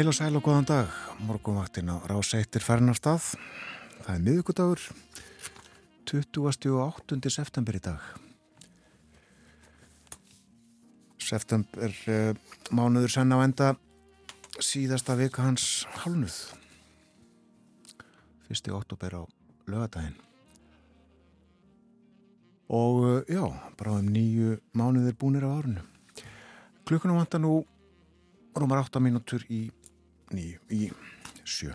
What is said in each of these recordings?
Heil og sæl og góðan dag, morgunvaktin á Ráseitir færnarstað. Það er miðugudagur, 28. september í dag. September eh, mánuður senn á enda síðasta vika hans hálnuð. Fyrsti óttúber á lögadaginn. Og eh, já, bara um nýju mánuðir búnir á árunu. Klukkunum vantar nú rúmar 8 mínútur í nýju í sjö.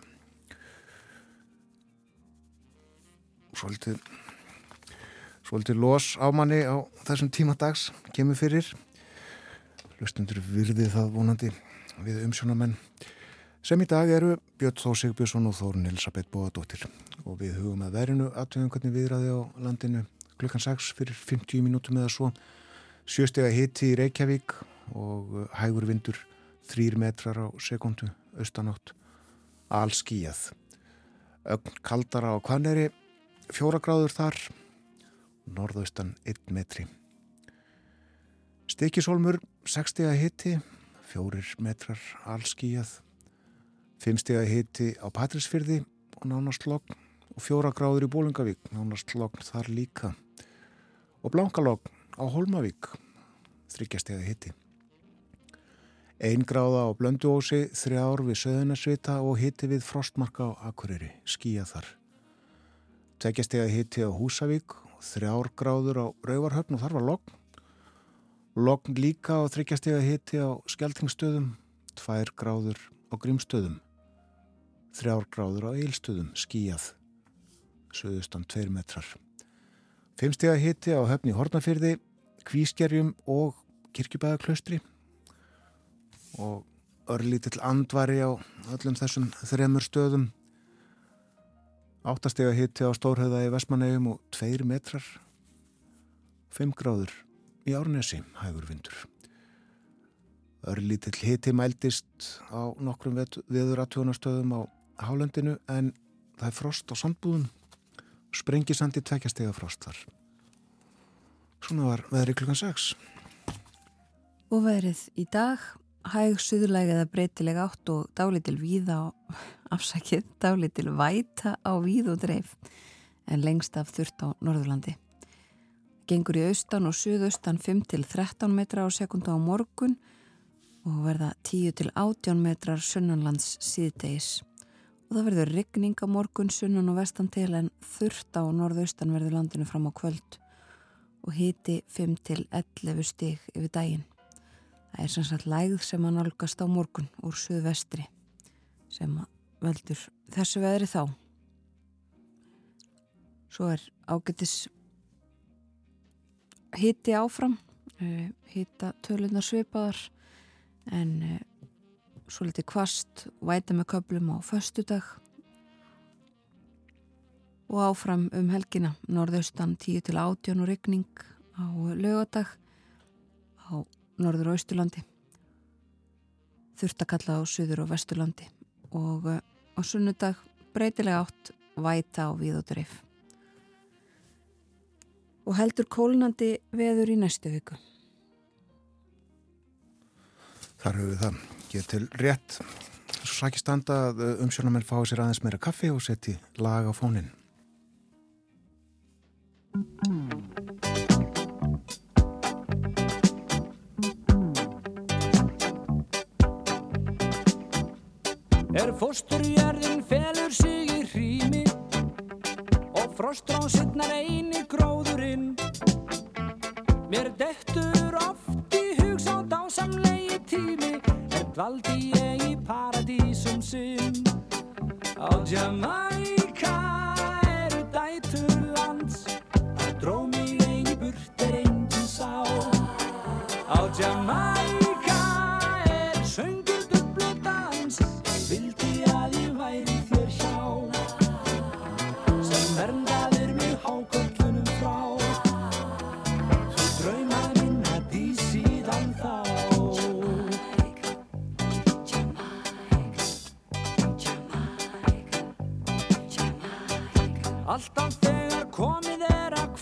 Svolítið svolítið los á manni á þessum tímadags kemur fyrir. Hlustundur virði það vonandi við umsjónamenn sem í dag eru Björn Þó Sigbjörnsson og Þórun Elisabeth Bóadóttir og við hugum að verinu aðtöðum hvernig viðraði á landinu klukkan 6 fyrir 50 mínútum eða svo. Sjöstega hitti í Reykjavík og hægur vindur þrýr metrar á sekundu austanátt. Allskíjað ögn kaldara á Kvaneri fjóra gráður þar norðaustan 1 metri. Stikisólmur 60 að hitti fjórir metrar allskíjað 5 steg að hitti á Patrísfyrði og nánast logn og fjóra gráður í Bólingavík nánast logn þar líka. Og blankalogn á Holmavík þryggjasteg að hitti Einn gráða á Blönduósi, þrjár við Söðunarsvita og hitti við Frostmarka á Akureyri, skíja þar. Tveggjastega hitti á Húsavík, þrjár gráður á Rauvarhöfn og þar var logn. Logn líka á þryggjastega hitti á Skeltingstöðum, tvær gráður á Grímstöðum. Þrjár gráður á Eilstöðum, skíjað, söðustan tveir metrar. Fimmstega hitti á höfni Hortnafyrði, Kvískerjum og Kirkjubæðaklaustri og örlítill andvari á öllum þessum þremur stöðum. Áttastega hitti á Stórhauða í Vestmannegjum og tveir metrar. Fimm gráður í Árnesi hægur vindur. Örlítill hitti mældist á nokkrum viður aðtjónastöðum á Hálendinu en það er frost á sandbúðun sprengisandi tvekjastega frost þar. Svona var veðri klukkan 6 og veðrið í dag hæg suðulega eða breytilega átt og dálitil víða á afsakið, dálitil væta á víð og dreif en lengst af þurft á Norðurlandi. Gengur í austan og suðaustan 5-13 metra á sekundu á morgun og verða 10-18 metrar sunnanlands síðdeis. Og það verður regning á morgun, sunnan og vestan til en þurft á norðaustan verður landinu fram á kvöld og hiti 5-11 stig yfir daginn. Það er sem sagt lægð sem að nálgast á morgun úr suðvestri sem veldur þessu veðri þá. Svo er ágættis hitti áfram, uh, hitta tölunar svipaðar en uh, svo litið kvast væta með köplum á föstudag og áfram um helgina norðaustan 10 til 18 og regning á lögadag á norður og austurlandi þurftakalla á söður og vesturlandi og eh, á sunnudag breytilega átt væta á við og dreif og heldur kólnandi veður í næstu viku. Þar höfum við það. Getur til rétt. Svo sækir standa að eh, umsjónamenn fái sér aðeins meira kaffi og setji lag á fónin Er fósturjörðin felur sig í hrími og frostrán sittnar eini gróðurinn. Mér dettur oft í hugsa á dásamlega dvaldi ég í paradísum sinn. Á Jamaica eru dætur lands það dró mig einn í burt er enginn sá á Jamaica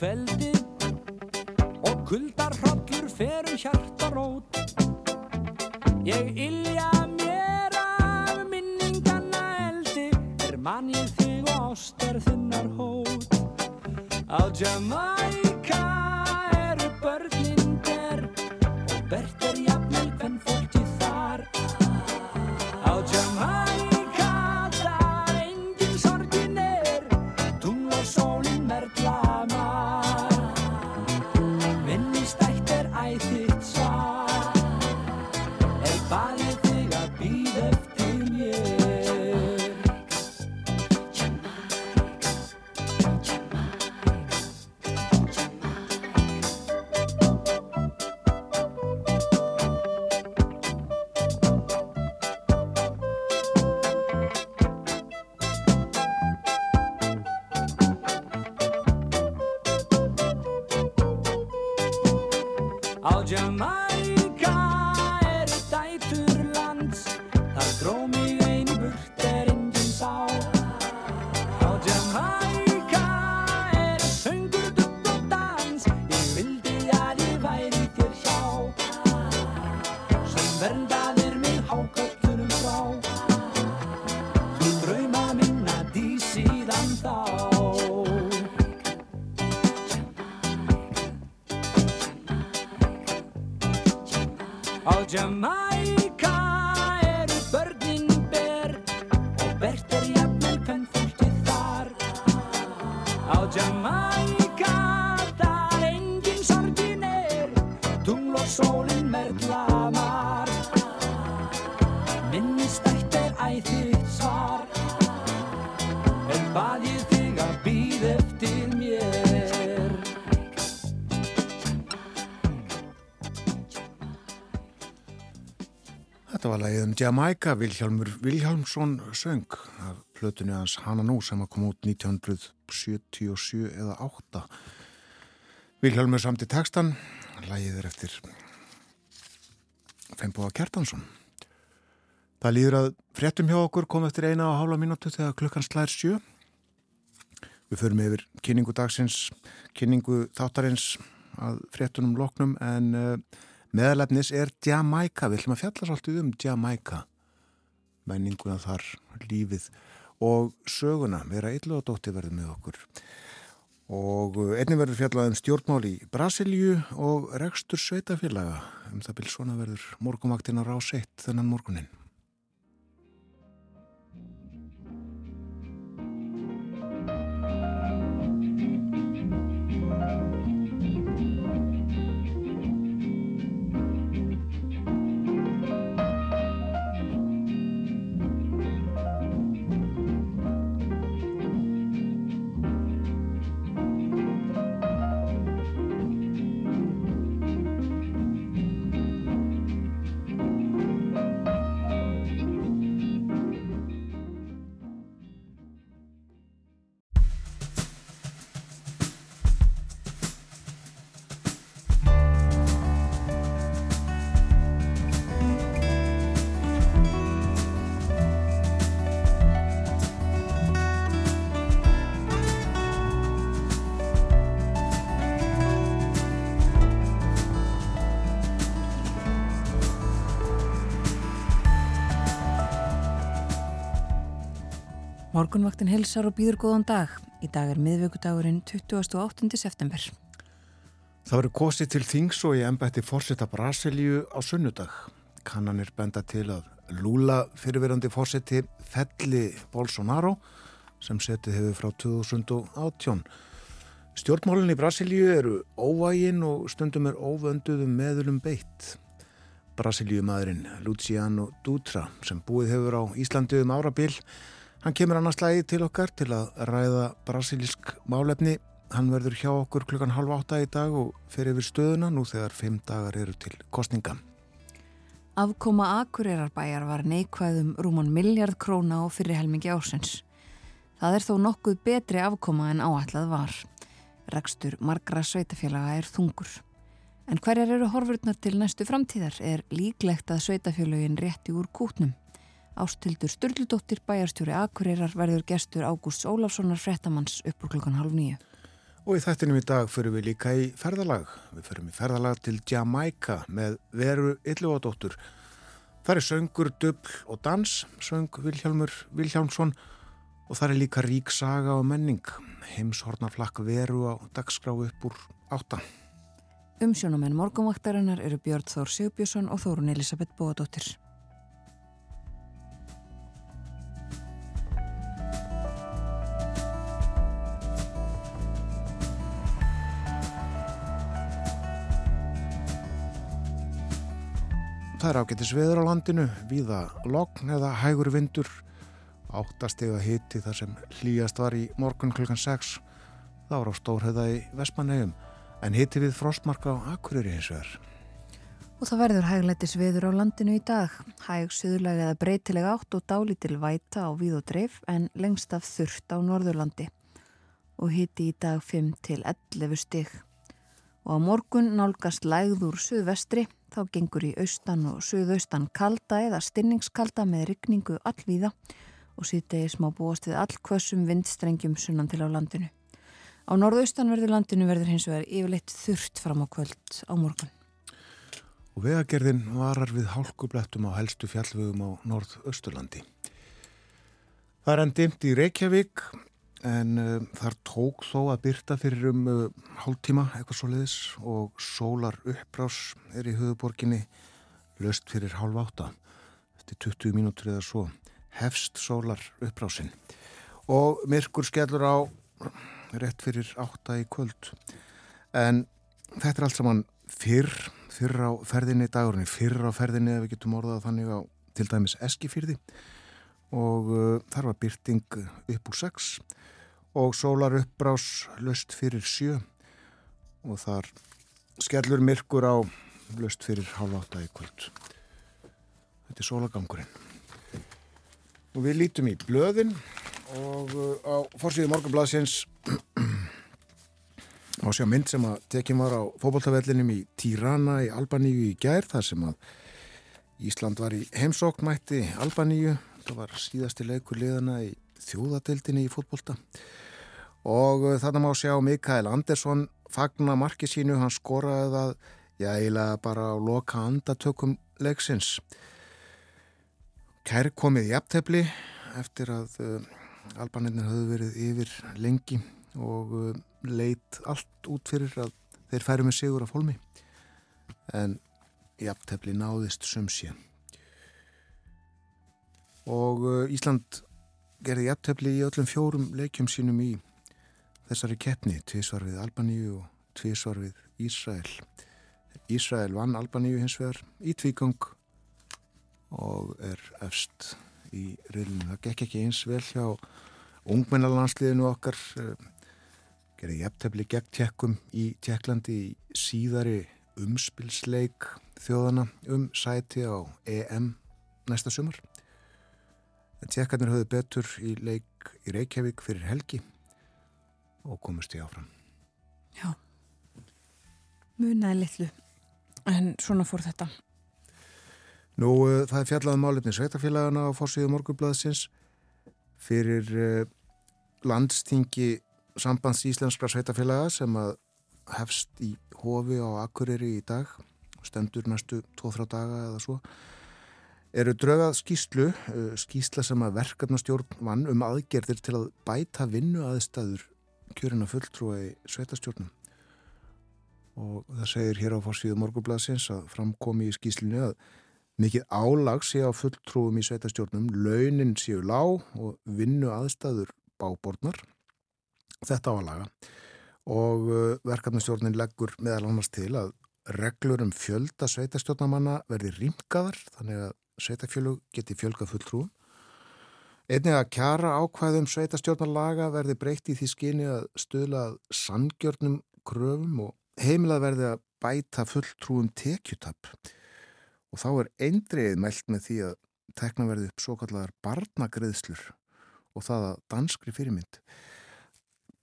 kveldi og kuldar hrollur fer um hjartarót Ég ilja mér af minninganna eldi er mann ég þig og ástar þinnar hót. Á Jamaica Jamaica, Vilhjálmur Vilhjálmsson söng af plötunni hans Hanna Nú sem að koma út 1977 eða 8. Vilhjálmur samt í textan, lagið er eftir Fembóa Kjartansson. Það líður að fréttum hjá okkur kom eftir eina og hálfa mínútu þegar klukkan slær sjö. Við förum yfir kynningu dagsins, kynningu þáttarins að fréttunum loknum en uh, meðalefnis er Jamaica. Við ætlum að fjalla svolítið um Jamaica, menninguna þar, lífið og söguna. Vera illu og dótti verður með okkur. Og uh, einnig verður fjallað um stjórnmál í Brasilju og rekstur sveitafélaga. Um það byrj svona verður morgumvaktin á rás 1 þennan morgunin. Morgunvaktin helsar og býður góðan dag. Í dag er miðvöggudagurinn 28. september. Það verður kosið til þings og í embætti fórseta Brasilíu á sunnudag. Kannanir benda til að Lula fyrirverandi fórseti felli Bolsonaro sem setið hefur frá 2018. Stjórnmálinn í Brasilíu eru óvægin og stundum er óvönduðum meðulum beitt. Brasilíumadurinn Luciano Dutra sem búið hefur á Íslandi um árabil. Hann kemur annars lagi til okkar til að ræða brasilísk málefni. Hann verður hjá okkur klukkan halv átta í dag og fer yfir stöðuna nú þegar fimm dagar eru til kostninga. Afkoma Akureyrar var neikvæðum rúman miljard króna á fyrir helmingi ásins. Það er þó nokkuð betri afkoma en áætlað var. Rekstur margra sveitafélaga er þungur. En hverjar eru horfurnar til næstu framtíðar er líklegt að sveitafélagin rétti úr kútnum. Ástildur Sturldóttir bæjarstjóri Akureyrar verður gestur Ágúst Ólafssonar frettamanns upp úr klukkan halv nýju. Og í þættinum í dag fyrir við líka í ferðalag. Við fyrir í ferðalag til Jamaica með veru Ylluadóttur. Það er söngur, dubl og dans, söng Vilhjálmur Vilhjálmsson og það er líka rík saga og menning. Heimshornaflakk veru á dagskrá upp úr áttan. Umsjónumenn morgumvaktarinnar eru Björn Þór Sigbjörnsson og Þórun Elisabeth Bóadóttir. Það er ágættis veður á landinu, víða logn eða hægur vindur, áttastega hitti þar sem hlýjast var í morgun klukkan 6, þá er á stórheða í Vestmannegjum en hitti við frostmarka á Akureyri eins og er. Og það verður hægleitis viður á landinu í dag. Hæg suðurlega eða breytilega átt og dálítil væta á víð og dreif en lengst af þurft á Norðurlandi. Og hitti í dag 5 til 11 stygg. Og á morgun nálgast lægður suðvestri, þá gengur í austan og suðaustan kalda eða stinningskalda með rykningu allvíða og sýtegi smá búast við allkvössum vindstrengjum sunnan til á landinu. Á norðaustanverðu landinu verður hins vegar yfirleitt þurft fram á kvöld á morgun. Og vegagerðin varar við hálkublettum á helstu fjallvögum á norðausturlandi. Það er enn dimt í Reykjavík en uh, þar tók þó að byrta fyrir um uh, hálftíma eitthvað svo leiðis og sólar uppbrás er í höfuborginni löst fyrir hálf átta eftir 20 mínútur eða svo hefst sólar uppbrásinn og myrkur skellur á rétt fyrir átta í kvöld. En þetta er allt saman fyrr, fyrr á ferðinni dagurinn, fyrr á ferðinni ef við getum orðað þannig á til dæmis Eskifyrði og uh, þar var byrting upp úr 6 og sólar uppbrás löst fyrir 7 og þar skellur myrkur á löst fyrir hálf átta í kvöld. Þetta er sólagangurinn og við lítum í blöðin og uh, á fórsíðu morgunbladsins á sjá mynd sem að tekjum var á fókbóltafellinum í Tirana í Albaníu í gær þar sem að Ísland var í heimsóknmætti Albaníu, það var síðasti leikur liðana í þjóðadeildinni í fókbólta og uh, þarna má sjá Mikael Andersson fagna marki sínu, hann skoraði það já, eiginlega bara á loka andatökum leiksins. Kær komið í aptefli eftir að uh, Albanirnir höfðu verið yfir lengi og uh, leitt allt út fyrir að þeir færu með sigur af holmi en jafntefni náðist sömsja og uh, Ísland gerði jafntefni í öllum fjórum leikjum sínum í þessari keppni tvísvar við Albaníu og tvísvar við Ísrael Ísrael vann Albaníu hins vegar í tvígang og er efst í reilinu. Það gekk ekki eins vel hjá ungmennalandsliðinu okkar eh, gerði jæftefli gegn tjekkum í Tjekklandi í síðari umspilsleik þjóðana um sæti á EM næsta sumar. Tjekkarnir höfðu betur í leik í Reykjavík fyrir helgi og komist í áfram. Já, munaði litlu en svona fór þetta. Nú, uh, það er fjallaðum málefni sveitafélagana á fórsíðu morgublaðsins fyrir uh, landstingi sambands íslenskra sveitafélaga sem að hefst í hofi á Akureyri í dag stendur næstu 2-3 daga eða svo eru draugað skýslu uh, skýsla sem að verkefnastjórn vann um aðgerðir til að bæta vinnu aðstæður kjörina fulltrúa í sveitastjórnum og það segir hér á fórsíðu morgublaðsins að framkomi í skýslinu að mikið álag sé á fulltrúum í sveitastjórnum, launin séu lág og vinnu aðstæður báborðnar. Þetta á að laga og uh, verkefnastjórnin leggur meðal annars til að reglur um fjölda sveitastjórnamanna verði rýmkaðar þannig að sveitafjölug geti fjölga fulltrúum. Einnig að kjara ákvæðum sveitastjórnarlaga verði breytt í því skyni að stöðlað sangjörnum kröfum og heimilað verði að bæta fulltrúum tekjutapp. Og þá er eindriðið mælt með því að tekna verði upp svo kallar barnagreðslur og það að danskri fyrirmynd.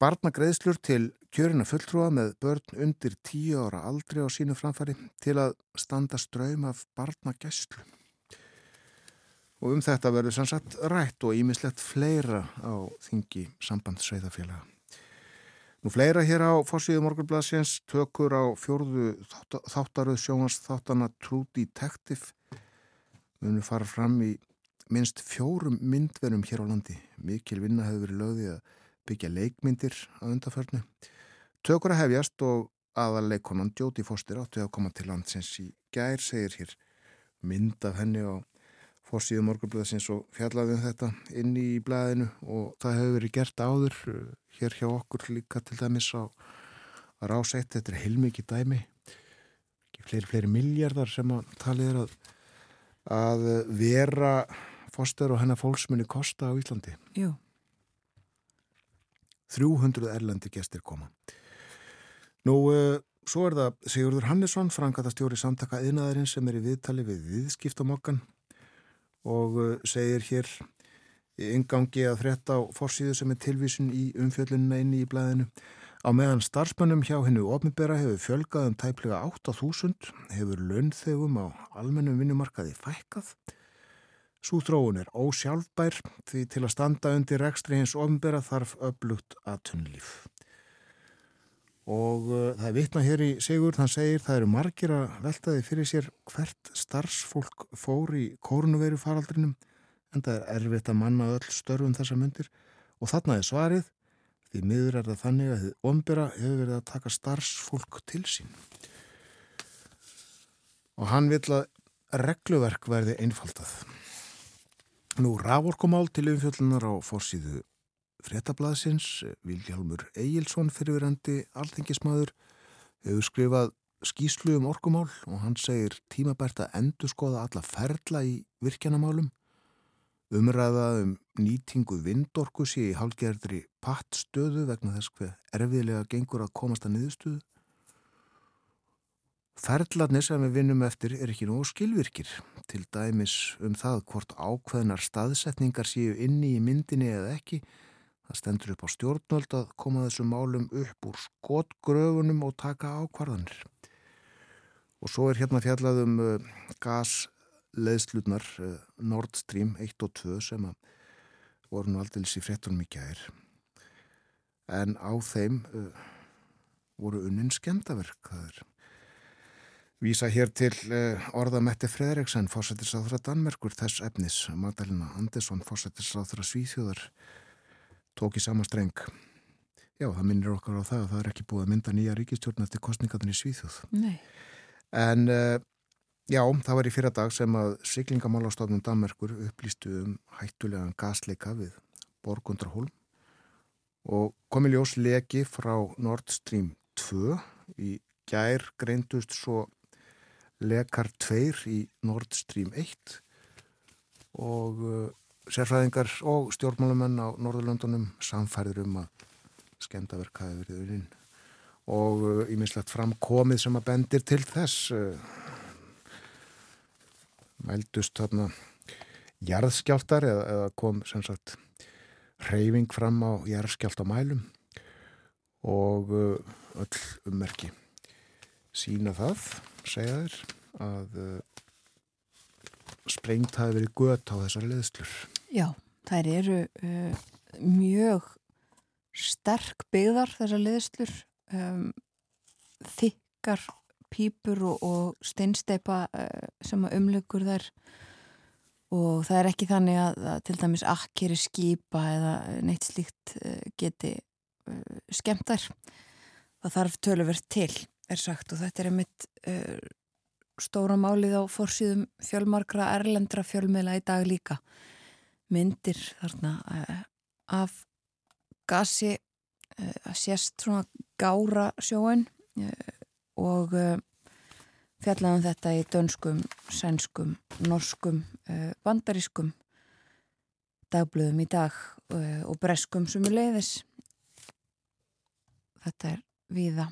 Barnagreðslur til kjörina fulltrúa með börn undir tíu ára aldri á sínu framfæri til að standa ströym af barnagæslu. Og um þetta verður sannsagt rætt og ímislegt fleira á þingi sambandsveiðafélaga. Nú fleira hér á fórsíðu morgunbladsins tökur á fjórðu þáttaröð sjónast þáttana True Detective munum fara fram í minnst fjórum myndverum hér á landi. Mikil vinna hefur verið lögðið að byggja leikmyndir að undarförnu. Tökur að hefjast og aðaleikonan Jóti Fóstir átti að koma til landsins í gær, segir hér mynd af henni á fórsíðu morgunblöðsins og fjallaði um þetta inn í blæðinu og það hefur verið gert áður uh, hér hjá okkur líka til dæmis á ráseitt, þetta er heilmikið dæmi ekki fleiri, fleiri miljardar sem að talið er að, að vera fórstur og hennar fólksmunni kosta á Íslandi. Jú. 300 erlendi gestir koma. Nú, uh, svo er það Sigurður Hannesson, frangatastjóri samtaka yðnaðarinn sem er í viðtali við viðskiptamokkan og uh, segir hér yngangi að frétta á forsýðu sem er tilvísun í umfjöllunina inni í blæðinu. Á meðan starfsmönnum hjá hennu ofnbera hefur fjölgað um tæplega 8.000, hefur launþegum á almennum vinnumarkaði fækkað Svo þróun er ósjálfbær því til að standa undir rekstri hins ofnbera þarf öflugt aðtunlíf. Og uh, það er vitna hér í Sigur, þann segir það eru margir að veltaði fyrir sér hvert starfsfólk fór í kórnuveru faraldrinum en það er erfitt að manna öll störfum þessa myndir og þarna er svarið því miður er það þannig að þið ofnbera hefur verið að taka starfsfólk til sín. Og hann vil að regluverk verði einfaldað. Nú, raforkumál til umfjöllunar á fórsíðu fréttablaðsins, Viljálmur Egilson fyrirverandi alþengismadur, hefur skrifað skýslu um orkumál og hann segir tímabært að endur skoða alla ferla í virkjanamálum, umræða um nýtingu vindorku sé í hálgerðri pattstöðu vegna þess hver erfiðlega gengur að komast að niðurstöðu Ferðlarnir sem við vinnum eftir er ekki nógu skilvirkir, til dæmis um það hvort ákveðnar staðsetningar séu inni í myndinni eða ekki. Það stendur upp á stjórnvöld að koma þessum málum upp úr skotgröfunum og taka ákvarðanir. Og svo er hérna fjallað um uh, gasleðslutnar uh, Nord Stream 1 og 2 sem voru nú aldils í frettunum í gæðir. En á þeim uh, voru unnin skemdaverk, það er Vísa hér til orðametti Fredriksson, fósættisáþra Danmerkur, þess efnis. Magdalena Andersson, fósættisáþra Svíþjóðar, tók í sama streng. Já, það minnir okkar á það að það er ekki búið að mynda nýja ríkistjórn eftir kostningatunni í Svíþjóð. Nei. En uh, já, það var í fyrra dag sem að Siglingamálastofnum Danmerkur upplýstu um hættulegan gasleika við Borgundrahólm og komi ljós leki frá Nord Stream 2 í gær greindust svo lekar 2 í Nord Stream 1 og uh, sérfræðingar og stjórnmálumenn á Norðurlöndunum samfærður um að skemdaverk hafi verið uninn og ímislegt uh, framkomið sem að bendir til þess uh, mældust þarna jarðskjáltar eða, eða kom sem sagt reyfing fram á jarðskjáltamælum og uh, öll ummerki sína það segja þér að sprengt hafi verið gött á þessar leðslur. Já, þær eru uh, mjög sterk byggðar þessar leðslur, um, þykkar pípur og, og steinsteipa uh, sem umlugur þær og það er ekki þannig að, að til dæmis akkeri skipa eða neitt slíkt uh, geti uh, skemmt þær. Það þarf töluvert til er sagt og þetta er einmitt uh, stóra málið á fórsýðum fjölmarkra erlendra fjölmiðla í dag líka myndir þarna uh, af gasi uh, að sést svona gára sjóin og fjallaðum þetta í dönskum, sænskum, norskum, bandarískum dagblöðum í dag og breskum sem er leiðis. Þetta er viða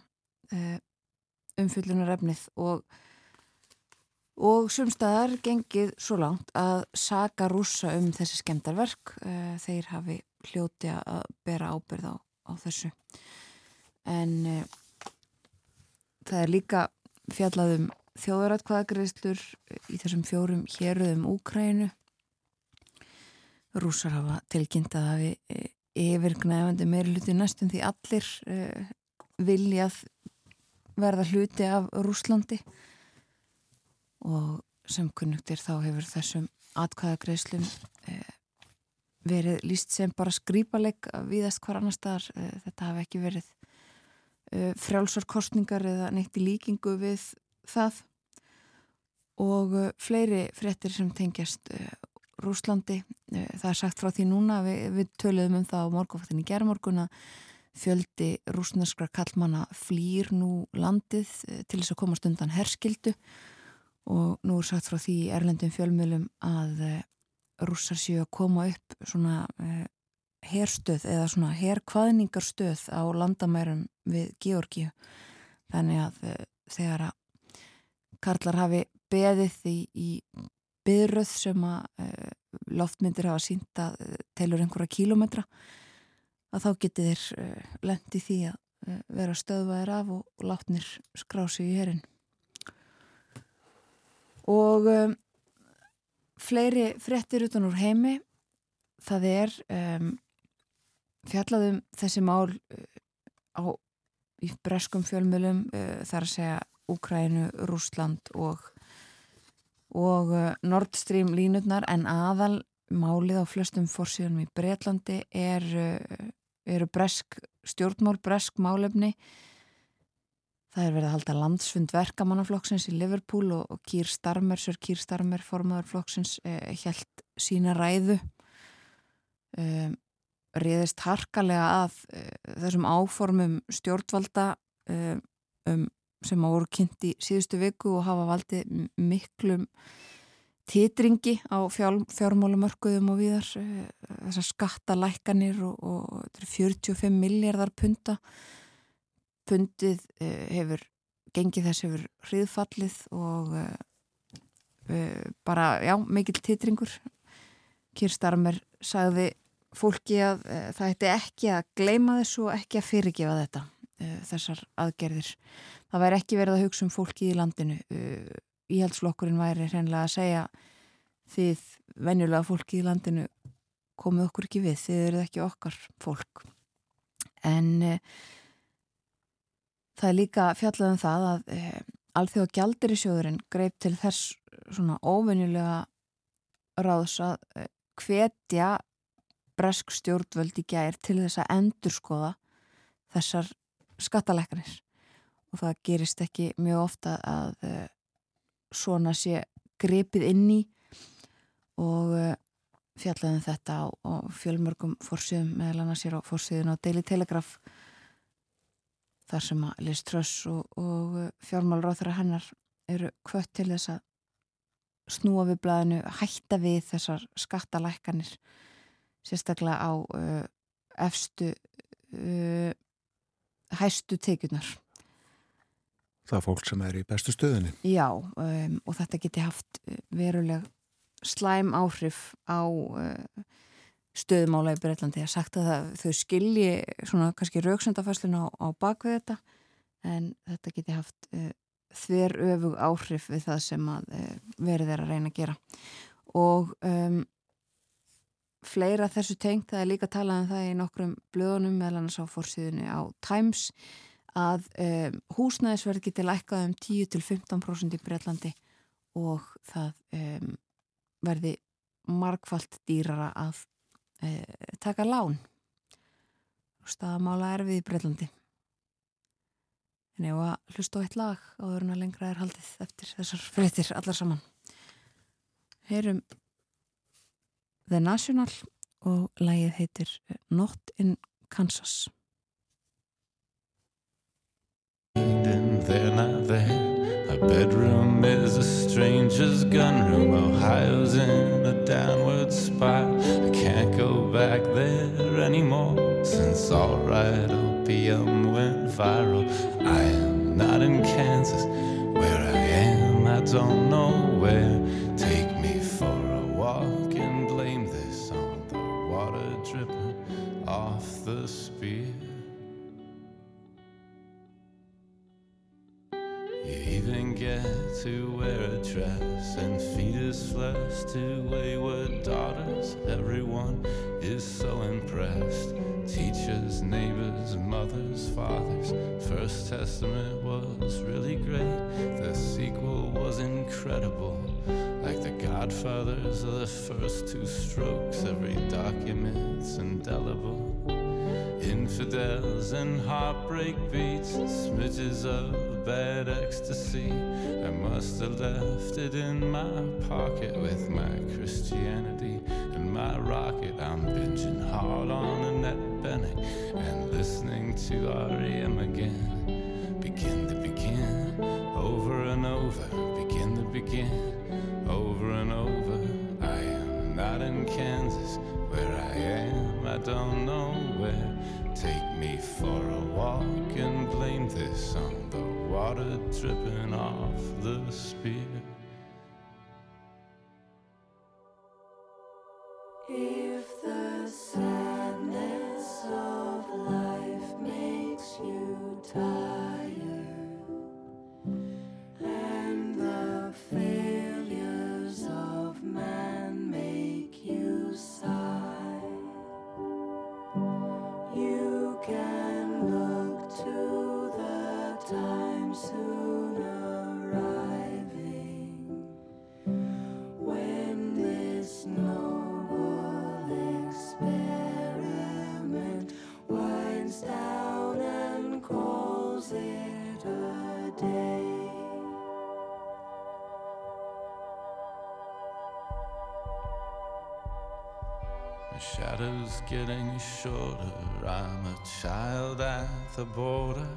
umfyllunarefnið og, og sumstaðar gengið svo langt að saga rúsa um þessi skemdarverk. Uh, þeir hafi hljóti að bera ábyrð á, á þessu. En það er líka fjallaðum þjóðaratkvæðagreðslur í þessum fjórum héruðum Úkrænu rúsar hafa tilkynnt að hafi e, yfirgnæfandi meiri hluti næstum því allir viljað verða hluti af Rúslandi og sem kunnugtir þá hefur þessum atkvæðagreislum uh, verið líst sem bara skrýpaleg viðast hvar annar staðar. Uh, þetta hafi ekki verið frjálsarkostningar eða neitt í líkingu við það. Og fleiri frettir sem tengjast Rúslandi. Eh, það er sagt frá því núna, við, við töluðum um það á morgunfaktinni gerðmorgun að fjöldi rúsnarskra kallmanna flýr nú landið eh, til þess að komast undan herskildu og nú er sagt frá því erlendum fjölmjölum að eh, rússar séu að koma upp svona herstöð eða svona herkvaðningarstöð á landamærum við Georgíu. Þannig að þegar að Karlar hafi beðið í, í byrröð sem að loftmyndir hafa sínt að telur einhverja kílometra að þá uh, eh, lendi því að vera stöðvæðir af og látnir skrási í herin og um, fleiri frettir utan úr heimi. Það er um, fjallaðum þessi mál á í breskum fjölmjölum þar að segja Úkrænu, Rúsland og og uh, Nord Stream línutnar en aðal málið á flestum fórsíðunum í Breitlandi er, uh, eru bresk, stjórnmál bresk málefni það er verið að halda landsfund verkamannaflokksins í Liverpool og, og Kýr Starmer, Sör Kýr Starmer formadur flokksins eh, held sína ræðu. Um, riðist harkalega að eh, þessum áformum stjórnvalda um, um sem á voru kynnt í síðustu viku og hafa valdið miklum titringi á fjár, fjármálumörkuðum og viðar eh, þessar skattalækkanir og, og 45 miljardar punta pundið eh, hefur gengið þess hefur hriðfallið og uh, bara, já, mikil titringur. Kirstarmer sagði fólki að það ætti ekki að gleima þessu og ekki að fyrirgefa þetta þessar aðgerðir. Það væri ekki verið að hugsa um fólki í landinu íhaldsflokkurinn væri hreinlega að segja þið venjulega fólki í landinu komið okkur ekki við, þið eruð ekki okkar fólk. En uh, það er líka fjallað um það að uh, alþjóða gjaldir í sjóðurinn greip til þess svona óvenjulega ráðs að uh, hvetja bresk stjórnvöld í gær til þess að endurskoða þessar skattalækkanir. Og það gerist ekki mjög ofta að uh, svona sé grepið inn í og fjallaðum þetta á, á fjölmörgum fórsíðum meðal annars hér á fórsíðun á Daily Telegraph þar sem að Liz Truss og, og uh, fjármálráþara hennar eru kvött til þess að snúa við blæðinu, hætta við þessar skattalækkanir sérstaklega á efstu hæstu tekjunar Það er fólk sem er í bestu stöðunni. Já, um, og þetta geti haft uh, veruleg slæm áhrif á uh, stöðumála í Breitlandi. Er sagt að það, þau skilji svona kannski rauksendafæslun á, á bakvið þetta en þetta geti haft uh, þver öfug áhrif við það sem að uh, verið er að reyna að gera. Og um, fleira þessu tengt, það er líka talað um það í nokkrum blöðunum meðal annars á fórsíðunni á Times að um, húsnæðisverð geti lækkað um 10-15% í Breitlandi og það um, verði markvallt dýrara að uh, taka lán. Staðamála erfið í Breitlandi en ég var að hlusta á eitt lag á þöruna lengra er haldið eftir þessar fréttir allar saman. Heyrum The National og lagið heitir Not in Kansas. Then there. A bedroom is a stranger's gunroom. Ohio's in a downward spiral. I can't go back there anymore since alright opium went viral. I am not in Kansas, where I am, I don't know where. To wear a dress and feed his flesh to wayward daughters. Everyone is so impressed. Teachers, neighbors, mothers, fathers. First Testament was really great. The sequel was incredible. Like the Godfathers of the first two strokes, every document's indelible. Infidels and heartbreak beats, smidges of bad ecstasy. I must have left it in my pocket with my Christianity and my rocket. I'm binging hard on Annette Bennett and listening to REM again. Begin to begin, over and over. Begin to begin, over and over. I am not in Kansas, where I am, I don't know where. Take me for a walk and blame this on the water dripping off the spear. The border.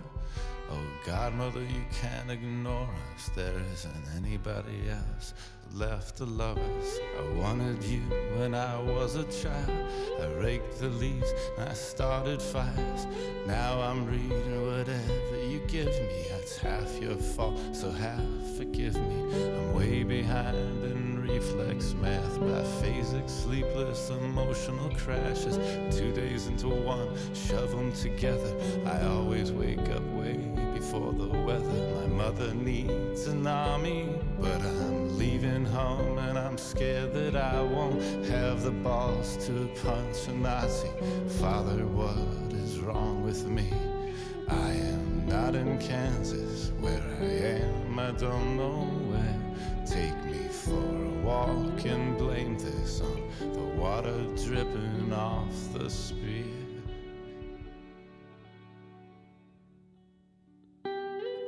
Oh, Godmother, you can't ignore us. There isn't anybody else left to love us. I wanted you when I was a child. I raked the leaves and I started fires. Now I'm reading whatever you give me. That's half your fault, so half forgive me. I'm way behind in reflex math, biphasic, sleepless, emotional crashes. Two days into one, shove them together. I always wake up way before the weather. My mother needs an army, but I'm leaving home and I'm scared that I won't have the balls to punch a Nazi. Father, what is wrong with me? I am not in Kansas, where I am, I don't know walk and blame this on the water dripping off the spear.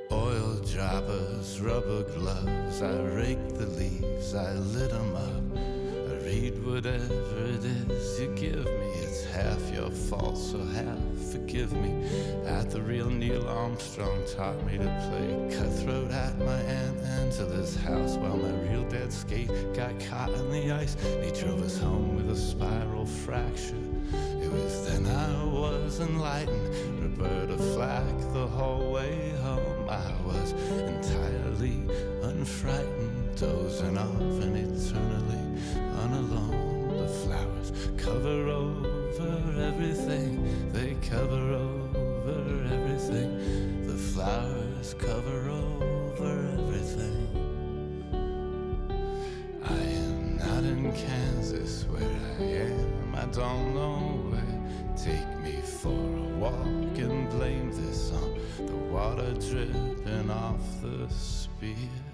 Oil droppers, rubber gloves. I rake the leaves, I lit 'em up. Whatever it is you give me. It's half your fault, so half forgive me. At the real Neil Armstrong taught me to play cutthroat at my Aunt Angela's house while my real dad skate got caught in the ice. He drove us home with a spiral fracture. It was then I was enlightened. Roberta Flack the whole way home. I was entirely unfrightened, dozing off and eternally unalone. The flowers cover over everything. They cover over everything. The flowers cover over everything. I am not in Kansas where I am. I don't know where. Take me for a walk and blame this on the water dripping off the spear.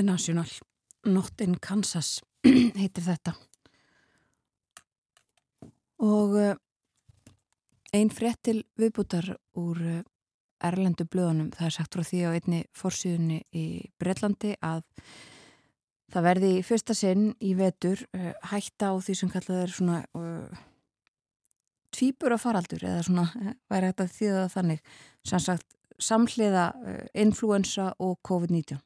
The National, Not in Kansas heitir þetta. Og uh, ein frétt til viðbútar úr uh, Erlendu blöðunum, það er sagt frá því á einni forsýðunni í Breitlandi að það verði í fyrsta sinn í vetur uh, hætta á því sem kallað er svona uh, tvíbura faraldur eða svona væri hægt að þýða þannig. Sem sagt samhliða influensa og COVID-19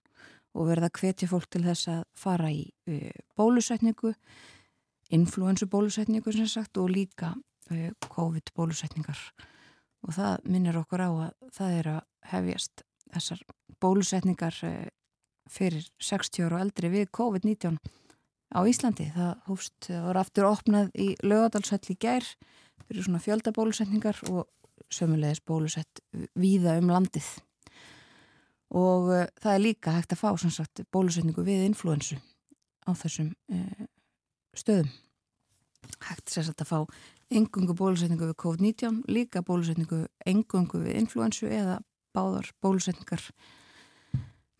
og verða hvetja fólk til þess að fara í bólusetningu, influensu bólusetningu sem sagt og líka uh, COVID bólusetningar og það minnir okkur á að það er að hefjast þessar bólusetningar fyrir 60 ára og eldri við COVID-19 á Íslandi. Það hófst, voru aftur opnað í lögadalsöll í gær fyrir svona fjöldabólusetningar og sömulegis bólusett víða um landið og uh, það er líka hægt að fá sagt, bólusetningu við influensu á þessum uh, stöðum. Hægt sérsagt að fá engungu bólusetningu við COVID-19 líka bólusetningu engungu við influensu eða báðar bólusetningar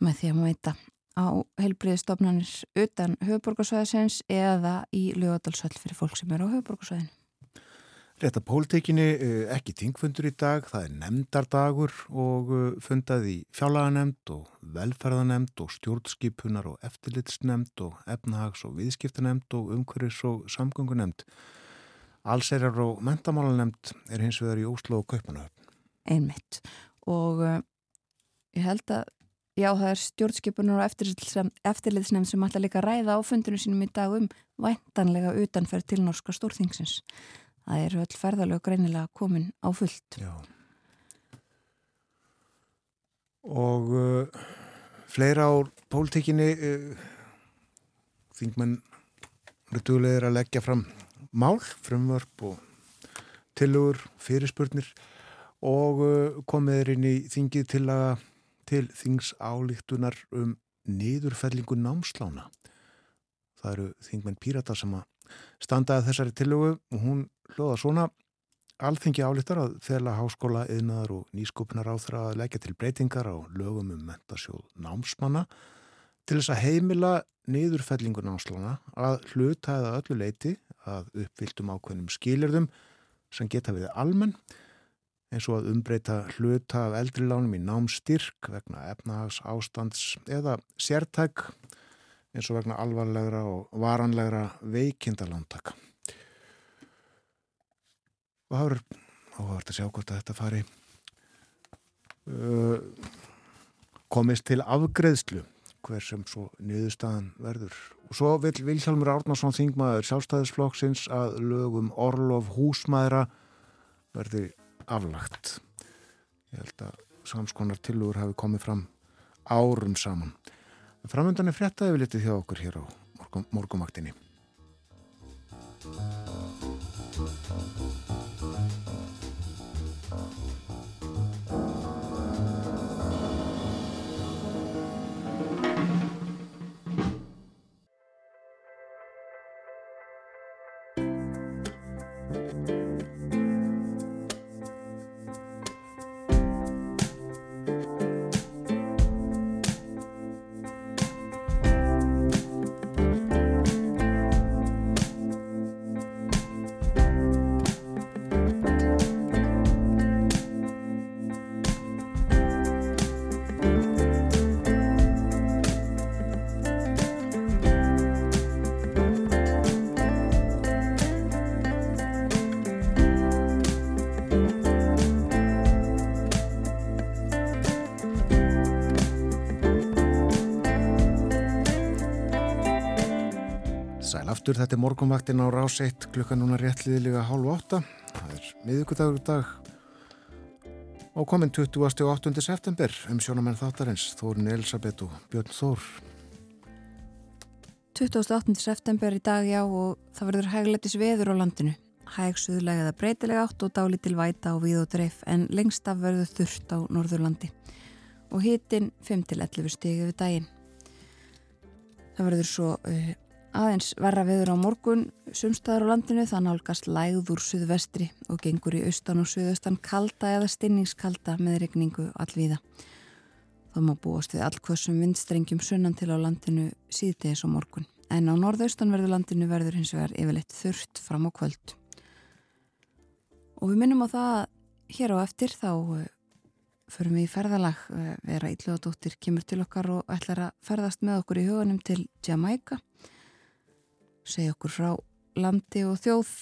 með því að mæta á heilbriðistofnanir utan höfuborgarsvæðisins eða í lögadalsvall fyrir fólk sem er á höfuborgarsvæðinu Rétt að pólitíkinni ekki tingfundur í dag, það er nefndardagur og fundað í fjárlaganemnd og velferðanemnd og stjórnskipunar og eftirlitsnemnd og efnahags- og viðskiptanemnd og umhverfis- og samgöngunemnd. Allserjar og mentamálanemnd er hins vegar í Óslo og Kaupanöfn. Einmitt og uh, ég held að já það er stjórnskipunar og eftirlitsnemnd sem ætla líka ræða á fundinu sínum í dag um væntanlega utanferð til norska stórþingsins það eru öll ferðalög greinilega komin á fullt. Já. Og uh, fleira á pólitíkinni uh, þingmenn rutulegir að leggja fram mál, frumvörp og tilugur, fyrirspurnir og uh, komið inn í þingið til að til þings álíktunar um niðurfellingu námslána. Það eru þingmenn pírata sem að standaði þessari tilugu og hún hljóða svona. Alþingi álíktar að þela háskóla, yðnaðar og nýskupunar á þeirra að leggja til breytingar á lögum um mentasjóð námsmanna til þess að heimila niðurfellingu námslana að hluta eða öllu leiti að uppfylltum ákveðnum skilirðum sem geta við almenn eins og að umbreyta hluta af eldri lánum í námstyrk vegna efnahags ástands eða sértæk eins og vegna alvarlegra og varanlegra veikindalóntaka. Og það verður áhugavert að sjá hvort að þetta fari uh, komist til afgreðslu hver sem svo niðurstaðan verður. Og svo vil Vilhelmur Árnarsson þingmaður sjálfstæðisflokksins að lögum Orlof húsmaðra verði aflagt. Ég held að samskonar tilugur hafi komið fram árum saman. Framöndan er fréttaði við litið hjá okkur hér á morgum, morgumaktinni. Aftur, þetta er morgunvaktin á rás 1 klukkan núna réttliðilega hálf 8. Það er miðugudagur dag og komin 28. september um sjónamenn þáttarins Þórin Elisabeth og Björn Þór. 28. september í dag já og það verður hægletis veður á landinu. Hæg suðlega eða breytilega átt og dálítil væta á við og dreif en lengst af verður þurft á Norðurlandi og hitin 5-11 stigi við daginn. Það verður svo uh, aðeins verra veður á morgun sumstaðar á landinu það nálgast lægð úr suðvestri og gengur í austan og suðaustan kalda eða stinningskalda með regningu allvíða. Það má búast við allkvössum vindstrengjum sunnan til á landinu síðdegis á morgun en á norðaustanverðu landinu verður hins vegar yfirleitt þurft fram á kvöld. Og við minnum á það að hér á eftir þá uh, förum við í ferðalag uh, vera Ílljóðadóttir kemur til okkar og ætlar að ferðast með okkur í huganum til Jamaica segja okkur frá landi og þjóð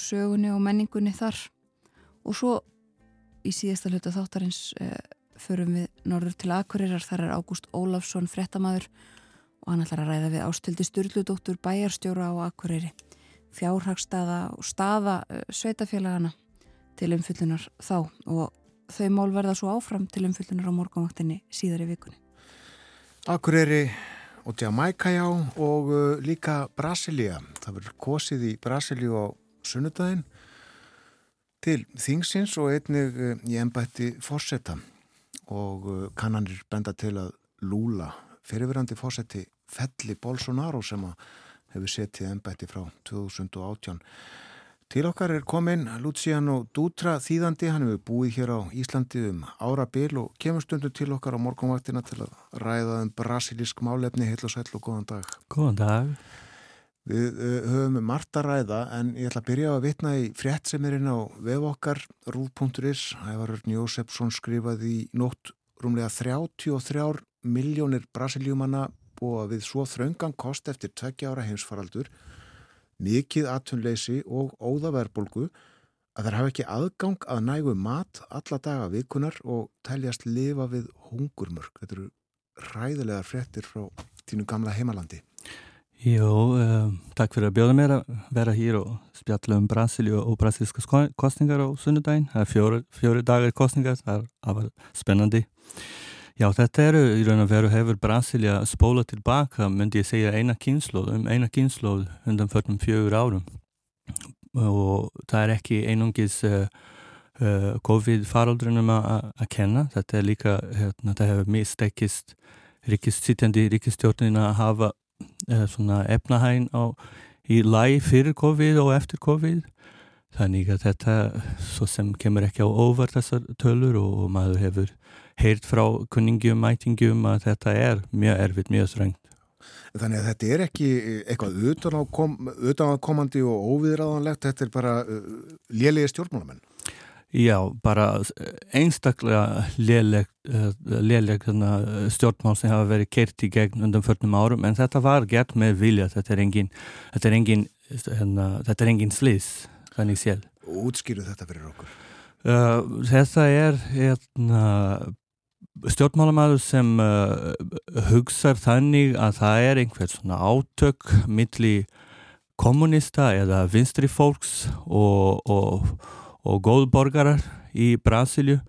sögunni og menningunni þar. Og svo í síðasta hluta þáttarins uh, förum við norður til Akureyrar. Þar er Ágúst Ólafsson frettamæður og hann ætlar að ræða við ástildi Sturludóttur bæjarstjóra á Akureyri. Fjárhagstaða og staða uh, sveitafélagana til umfyllunar þá. Og þau mál verða svo áfram til umfyllunar á morgunvaktinni síðar í vikunni. Akureyri og Jamaica já og uh, líka Brasilia. Það verður kosið í Brasilíu á sunnudaginn til þingsins og einnig uh, í ennbætti fórsetta og uh, kannanir benda til að Lula, fyrirverandi fórseti Felli Bolsonaro sem hefur setið ennbætti frá 2018 Til okkar er komin Luciano Dutra þýðandi, hann hefur búið hér á Íslandi um árabil og kemur stundu til okkar á morgunvaktina til að ræða um brasilísk málefni, heil og sæl og góðan dag. Góðan dag. Við uh, höfum margt að ræða en ég ætla að byrja að vitna í frétt sem er inn á vef okkar, rúð.is, Ævarurn Jósefsson skrifaði í nótt rúmlega 33 miljónir brasiljúmanna búa við svo þraungan kost eftir tveggja ára heimsfaraldur mikið atvinnleysi og óðaverbolgu að þær hafa ekki aðgang að nægu mat alla daga vikunar og tæljast lifa við hungurmörk. Þetta eru ræðilegar frettir frá tínu gamla heimalandi. Jó, um, takk fyrir að bjóða mér að vera hér og spjalla um Brasilíu og brasilíska kostningar á sunnudaginn. Það er fjóri, fjóri dagar kostningar, það var spennandi. Já, þetta eru í raun og veru hefur Brasilia spóla tilbaka, myndi ég segja eina kynnslóð, um eina kynnslóð undan förnum fjögur árum. Og það er ekki einungis uh, uh, COVID-faraldrunum að kenna, þetta er líka, hérna, það hefur mistekist ríkistýtjandi ríkistjórnin að hafa uh, svona efnahægn á í læg fyrir COVID og eftir COVID. Þannig að þetta svo sem kemur ekki á óvar þessar tölur og maður hefur heyrt frá kunningjum, mætingum að þetta er mjög erfitt, mjög strengt. Þannig að þetta er ekki eitthvað utanakomandi kom, og óviðræðanlegt, þetta er bara uh, lélega stjórnmálamenn? Já, bara einstaklega léleg, uh, léleg uh, stjórnmál sem hafa verið kert í gegn undan 14 árum, en þetta var gert með vilja, þetta er engin, þetta er engin, hérna, þetta er engin slís, þannig séð. Útskýru þetta fyrir okkur? Uh, þetta er hérna, stjórnmálamæður sem uh, hugsaður þannig að það er einhver svona átök milli kommunista eða vinstri fólks og, og, og góðborgarar í Brasilju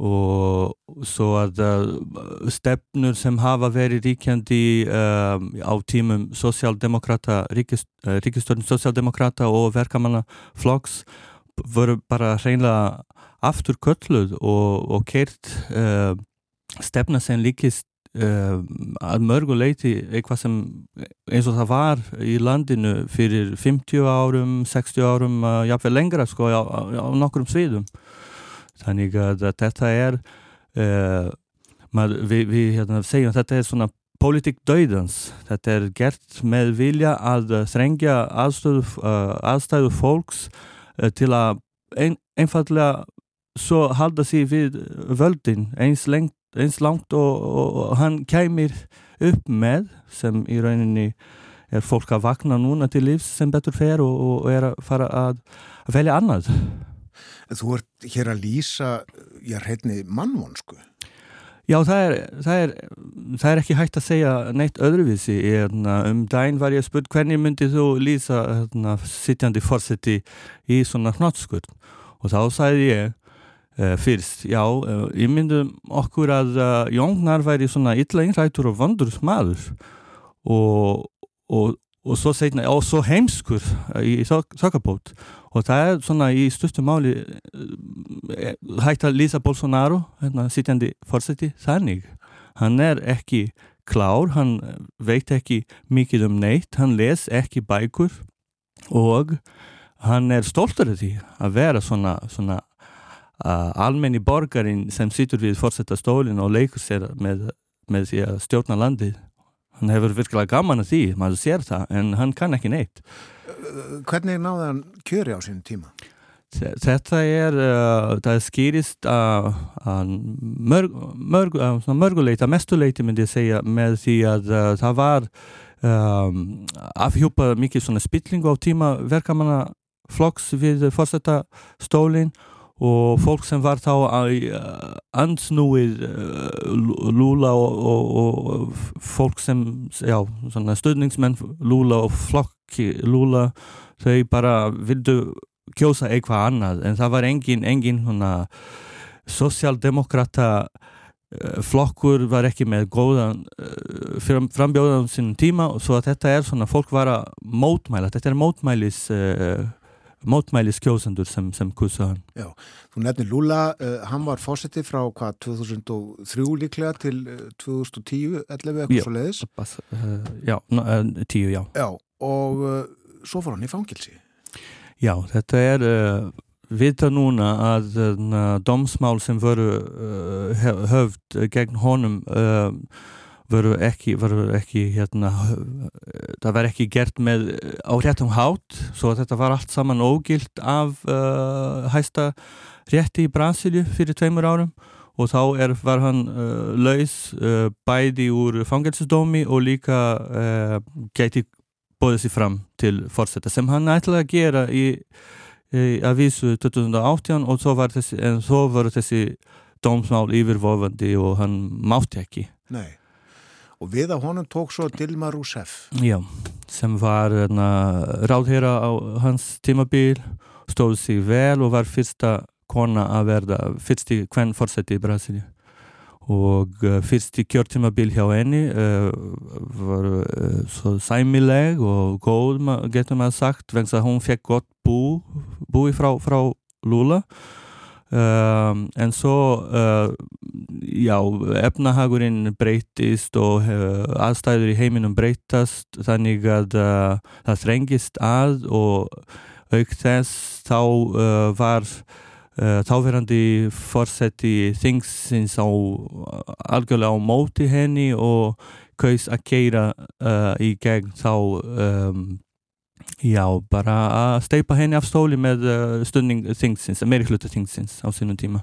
og svo að uh, stefnur sem hafa verið ríkjandi um, á tímum sosialdemokrata, ríkist, uh, ríkistörnum sosialdemokrata og verkamannaflokks voru bara hreinlega aftur kölluð og, og kert uh, stefna sem líkist uh, að mörgu leiti eitthvað sem eins og það var í landinu fyrir 50 árum, 60 árum uh, jáfnveg lengra sko á, á, á nokkrum sviðum. Þannig að þetta er uh, maður, við, við hérna, segjum að þetta er svona politík döidans þetta er gert með vilja að þrengja aðstæðu fólks til að ein, einfallega svo halda sér við völdin eins lengt eins langt og, og, og hann kæmir upp með sem í rauninni er fólk að vakna núna til lífs sem betur fer og, og er að fara að, að velja annað. Þú ert hér að lýsa, ég er hérna mannvonsku. Já, það er, það er það er ekki hægt að segja neitt öðruvísi hérna, um daginn var ég spurt hvernig myndið þú lýsa hérna, sittjandi fórseti í svona hnottskurð og þá sagði ég fyrst, já, uh, ég myndi okkur að uh, Jóngnar væri svona illa einrættur og vondur smaður og, og, og svo, seinna, og svo heimskur í þokkabót og það er svona í stuttum máli uh, hægt að lýsa Bolsonaro, hérna, sittjandi fórseti, þannig. Hann er ekki klár, hann veit ekki mikið um neitt, hann les ekki bækur og hann er stoltur af því að vera svona, svona almenni borgarinn sem situr við fórsetta stólinn og leikur sér með, með því að stjórna landið hann hefur virkilega gaman af því, maður sér það en hann kann ekki neitt Hvernig náði hann kjöri á sínum tíma? Þetta er, uh, það skýrist að mörg, mörg, mörguleita, mestuleiti myndi ég segja með því að uh, það var um, afhjúpað mikið svona spillingu á tíma verkamanna flokks við fórsetta stólinn og fólk sem var þá að uh, ansnúið uh, Lula og, og, og fólk sem, já, svona stöðningsmenn Lula og flokki Lula, þau bara vildu kjósa eitthvað annað. En það var engin, engin svona sosialdemokrata uh, flokkur var ekki með góðan frambjóðan sínum tíma. Svo að þetta er svona, fólk var að mótmæla, þetta er mótmælis uh, mótmæliskjósendur sem, sem kussa hann. Já, þú nefnir Lula, uh, hann var fósetti frá hvað, 2003 líklega til uh, 2010, 11 eitthvað svo leiðis? Uh, já, no, 10, já. Já, og svo fór hann í fangilsi. Já, þetta er vita núna að domsmál sem voru höfð gegn honum voru ekki, voru ekki hérna, það var ekki gert með á réttum hátt svo þetta var allt saman ógilt af uh, hæsta rétti í Brasilju fyrir tveimur árum. Og þá er, var hann uh, laus uh, bæði úr fangelsisdómi og líka geti bóðið sér fram til fórsetta sem hann ætlaði að gera í, í avísu 2018 og svo var þessi, svo voru þessi dómsmál yfirvofandi og hann mátti ekki. Nei og við að honum tók svo Dilma Rousseff. Já, sem var hérna, ráðherra á hans tímabil stóð sig vel og var fyrsta kona að verða fyrsti hvern fórseti í Brasilíu. Og uh, fyrsti kjörtímabil hjá henni uh, var uh, svo sæmileg og góð getur maður sagt vegna að hún fekk gott bú búi frá, frá Lula. Um, en svo uh, já, efnahagurinn breytist og uh, aðstæður í heiminum breytast þannig að uh, það þrengist að og auk þess þá var þáverandi fórseti þingsins á algjörlega á móti henni og kaus að keira í gegn þá um, Já, bara að steipa henni af stóli með uh, stundning þingsins, meiri hluti þingsins á sínum tíma.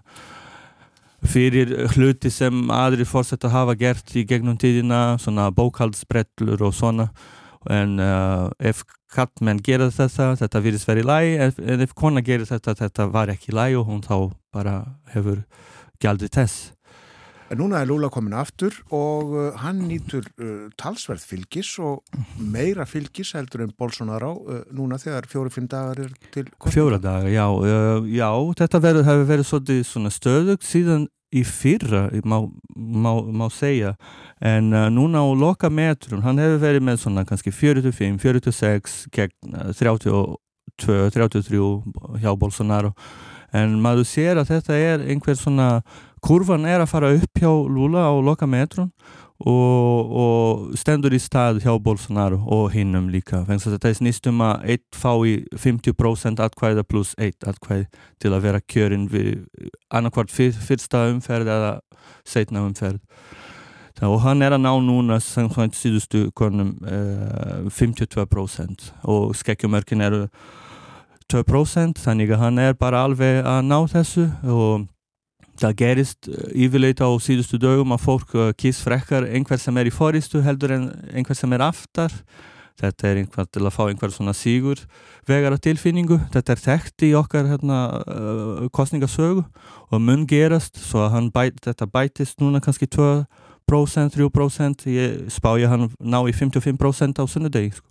Fyrir hluti sem aðri fórsett að hafa gert í gegnum tíðina, svona bókaldsbrellur og svona, en uh, ef kattmenn gera þetta, þetta virðist verið læg, en ef kona gerir þetta, þetta var ekki læg og hún þá bara hefur gjaldið þess. En núna er Lula komin aftur og uh, hann nýtur uh, talsverð fylgis og meira fylgis heldur en Bolsonaro uh, núna þegar fjóri-fimm dagar er til kostninga. Fjóra dagar, já, uh, já, þetta hefur verið svolítið stöðugt síðan í fyrra, má, má, má segja, en uh, núna á loka metrum, hann hefur verið með svona kannski 45, 46 gegn 32, 33 hjá Bolsonaro, en maður sér að þetta er einhver svona kurvan er að fara upp hjá Lula á loka metrun og, og stendur í stað hjá Bolsonaro og hinnum líka. Þetta er snýstum að eitt fá í 50% atkvæða pluss eitt atkvæð til að vera kjörinn við annarkvart fyr, fyrsta umferð eða setna umferð. Og hann er að ná núna samkvæmt síðustu konum uh, 52% og skekkjumörkin eru 2% þannig að hann er bara alveg að ná þessu og það gerist eh, yfirleita á síðustu dögum að fólk eh, kýrs frekkar einhver sem er í fóristu heldur en einhver sem er aftar. Þetta er einhver til að fá einhver svona sígur vegar af tilfinningu. Þetta er þekkt í okkar hérna, uh, kostningasögu og mun gerast svo að bæt, þetta bætist núna kannski 2 3% ég spá ég hann ná í 55% á sunnudegi sko.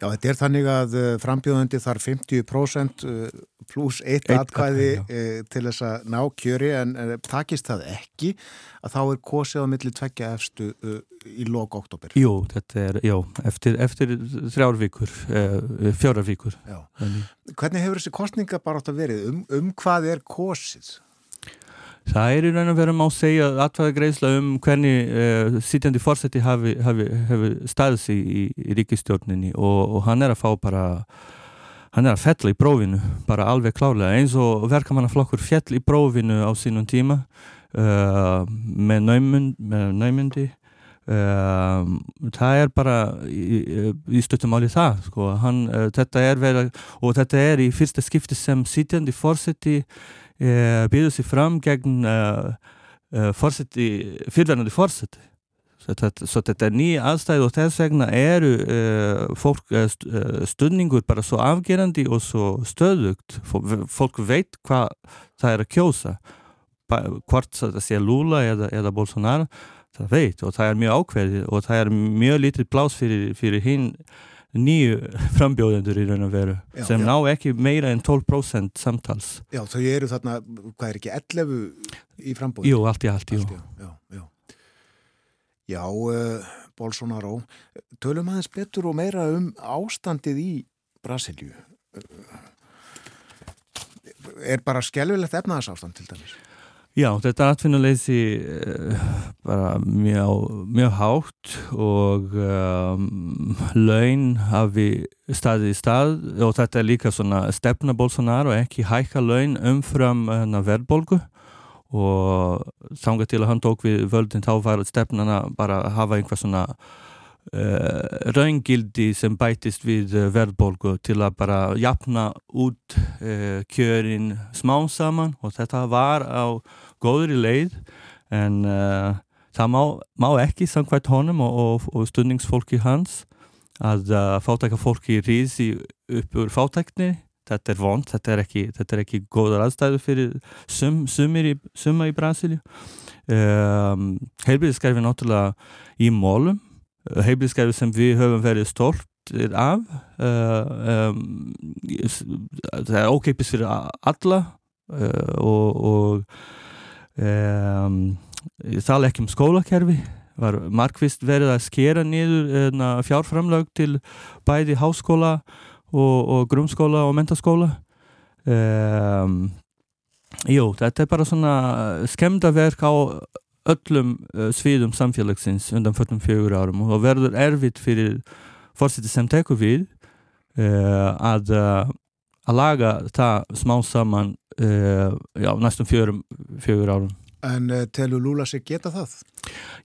Já, þetta er þannig að uh, frambjóðandi þar 50% uh, pluss eitt atkvæði uh, til þess að ná kjöri en takist það ekki að þá er kosið á milli tveggja efstu í lok oktober. Jú, þetta er, já, eftir, eftir þrjár vikur, fjórar vikur Já. Þannig. Hvernig hefur þessi kostninga bara átt að verið? Um, um hvað er kosið? Það er í raun og veru má segja aðvæða greiðsla um hvernig uh, sitjandi fórseti hafi, hafi, hafi staðið sig í, í ríkistjórninni og, og hann er að fá bara hann er að fella í prófinu, bara alveg klárlega eins og verkamannaflokkur fjell í prófinu á sínum tíma uh, með, naumund, með naumundi uh, það er bara í, í stuttumáli það sko. hann, uh, þetta er verið og þetta er í fyrsta skipti sem sitjandi fórseti býður sér fram gegn uh, fórseti, fyrverðandi fórseti Svo þetta, er ný aðstæð og þess vegna eru fólk, st stunningur bara svo afgerandi og svo stöðugt. Fó- Fólk veit hvað það er að kjósa. Hvort það sé Lula eða, eða Bolsonaro, það veit og það er mjög ákveðið og það er mjög lítið plás fyrir, fyrir hinn nýju frambjóðendur í raun og veru Já, sem já. ná ekki meira en 12% samtals. Já, þau eru þarna, hvað er ekki, 11 í frambúið? Jú, allt í allt, jú. já, já, já. Uh, Bolsonaro, tölum aðeins betur og meira um ástandið í Brasilju. Er bara skelvilegt efnaðasástand til dæmis? Já, þetta atvinnuleysi uh, bara mjög, mjög hátt og um, laun hafi staðið í stað og þetta er líka svona stefna Bolsonaro ekki hækka laun umfram hana, verðbólgu. Og þangað til að hann tók við völdin þá var stefnana bara að hafa einhvað svona uh, raungildi sem bætist við verðbólgu til að bara jafna út uh, kjörin smá saman. Og þetta var á góðri leið en uh, það má, má ekki samkvæmt honum og, og, og stundingsfólki hans að uh, fátæka fólki rísi upp úr fátækni. Þetta er vond, þetta er ekki, þetta er ekki góðar aðstæðu fyrir sum, sumir í, suma í Brasilíu. Um, heilbíðiskerfi náttúrulega í mólum heilbíðiskerfi sem við höfum verið stolt af uh, um, það er ókeipis fyrir alla uh, og, og ég tala ekki um skólakerfi. Var markvist verið að skera niður uh, fjárframlög til bæði háskóla og, og grunnskóla og mentaskóla um, Jú, þetta er bara svona skemdaverk á öllum sviðum samfélagsins undan 44 árum og verður erfitt fyrir fórseti sem tekur við uh, að, að laga það smá saman uh, já, næstum fjögur, fjögur árum. En uh, telur Lula sig geta það?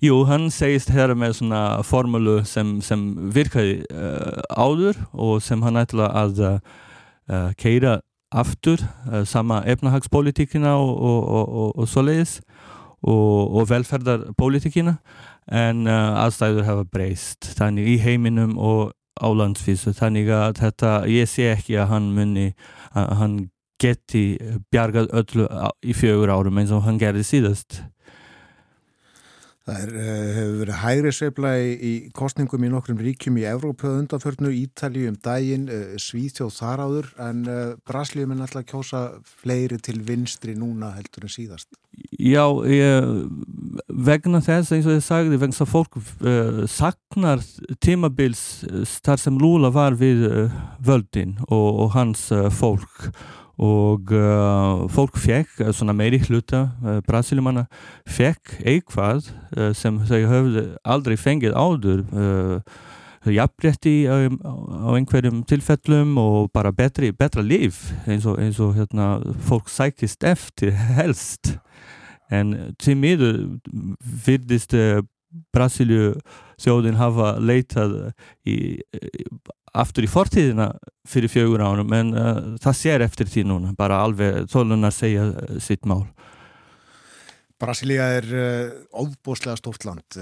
Jú, hann segist hér með svona formúlu sem, sem virkaði uh, áður og sem hann ætla að keira aftur sama efnahagspolítikina og, og, og, og, og svoleiðis og, velferðarpolítikina en aðstæður hafa breyst þannig í heiminum og á landsvísu. Þannig að þetta, ég sé ekki að hann munni að hann geti bjargað öllu í fjögur árum eins og hann gerði síðast Það er, uh, hefur verið hægri sveifla í, í kostningum í nokkrum ríkjum í Evrópu að undanförnu, Ítalíu um daginn, uh, Svíþjóð þar áður, en Braslíum er náttúrulega kjósa fleiri til vinstri núna heldur en síðast. Já, ég, vegna þess eins og ég sagði, vegna þess að fólk uh, saknar tímabils þar sem Lula var við uh, völdin og, og hans uh, fólk og uh, fólk fekk uh, svona meiri hluta uh, brasilumanna fekk eitthvað uh, sem þau höfðu aldrei fengið áður jafnrétti á, á einhverjum tilfellum og bara betri, betra líf eins og, eins og hérna, fólk sækist eftir helst. En til miður virðist Brasilíu þjóðin hafa leitað í, í, aftur í fortíðina fyrir fjögur ánum en uh, það sér eftir því núna bara alveg þólunar segja uh, sitt mál. Brasilia er óbúslega stórt land,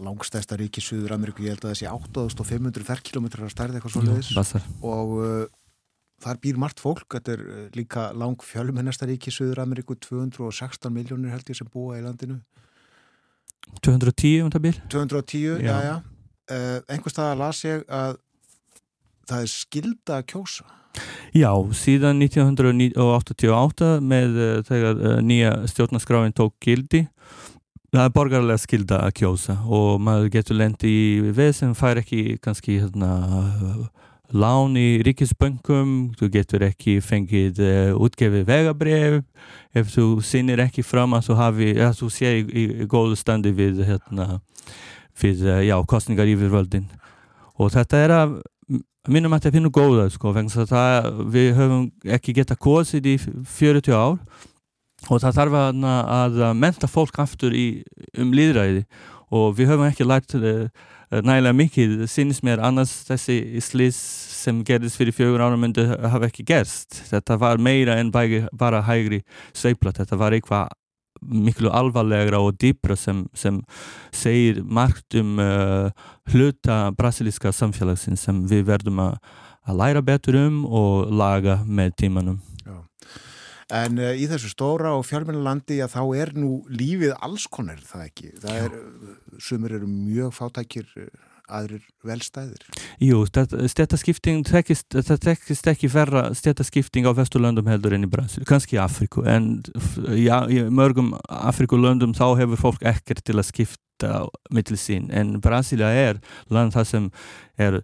langstæsta ríki í Suður Ameríku, ég held að það sé 8500 ferkilometrar að stærði eitthvað svo leiðis Bassar. og þar býr margt fólk, þetta er líka lang fjölmennasta ríki í Suður Ameríku, 216 miljónir held ég sem búa í landinu 210 um það byrj 210, já, Já. já. Uh, einhvers staðar las ég að það er skilda að kjósa. Já, síðan 1988 með uh, þegar uh, nýja stjórnarskráin tók gildi það er borgarlega skilda að kjósa og maður getur lendi í veð sem fær ekki kannski hérna, lán í ríkisbönkum þú getur ekki fengið uh, útgefið vegabref ef þú sinir ekki fram að þú hafi að þú sé í, í, í góðu standi við hérna, við, uh, já, kostningar yfir völdin og þetta er að minnum að þetta finnur góða sko, það, við höfum ekki geta kosið í 40 ár. Og það þarf að, að menta fólk aftur í, um líðræði og við höfum ekki lært uh, nægilega mikið, sínist mér annars þessi slís sem gerðist fyrir fjögur ára myndi hafa ekki gerst þetta var meira en bægi, bara hægri sveifla, þetta var eitthvað miklu alvarlegra og dýpra sem, sem segir margt um uh, hluta brasilíska samfélagsins sem við verðum að læra betur um og laga með tímanum. En uh, í þessu stóra og fjármennalandi að þá er nú lífið alls konar það ekki. Það er, uh, sumir eru mjög fátækir, uh, aðrir velstæðir. Jú, stjættaskipting þetta tekist ekki verra stjættaskipting á vesturlöndum heldur enn í Brasil, kannski í Afriku en já, í mörgum Afrikulöndum þá hefur fólk ekkert til að skipta mittil sín en Brasilia er land það sem er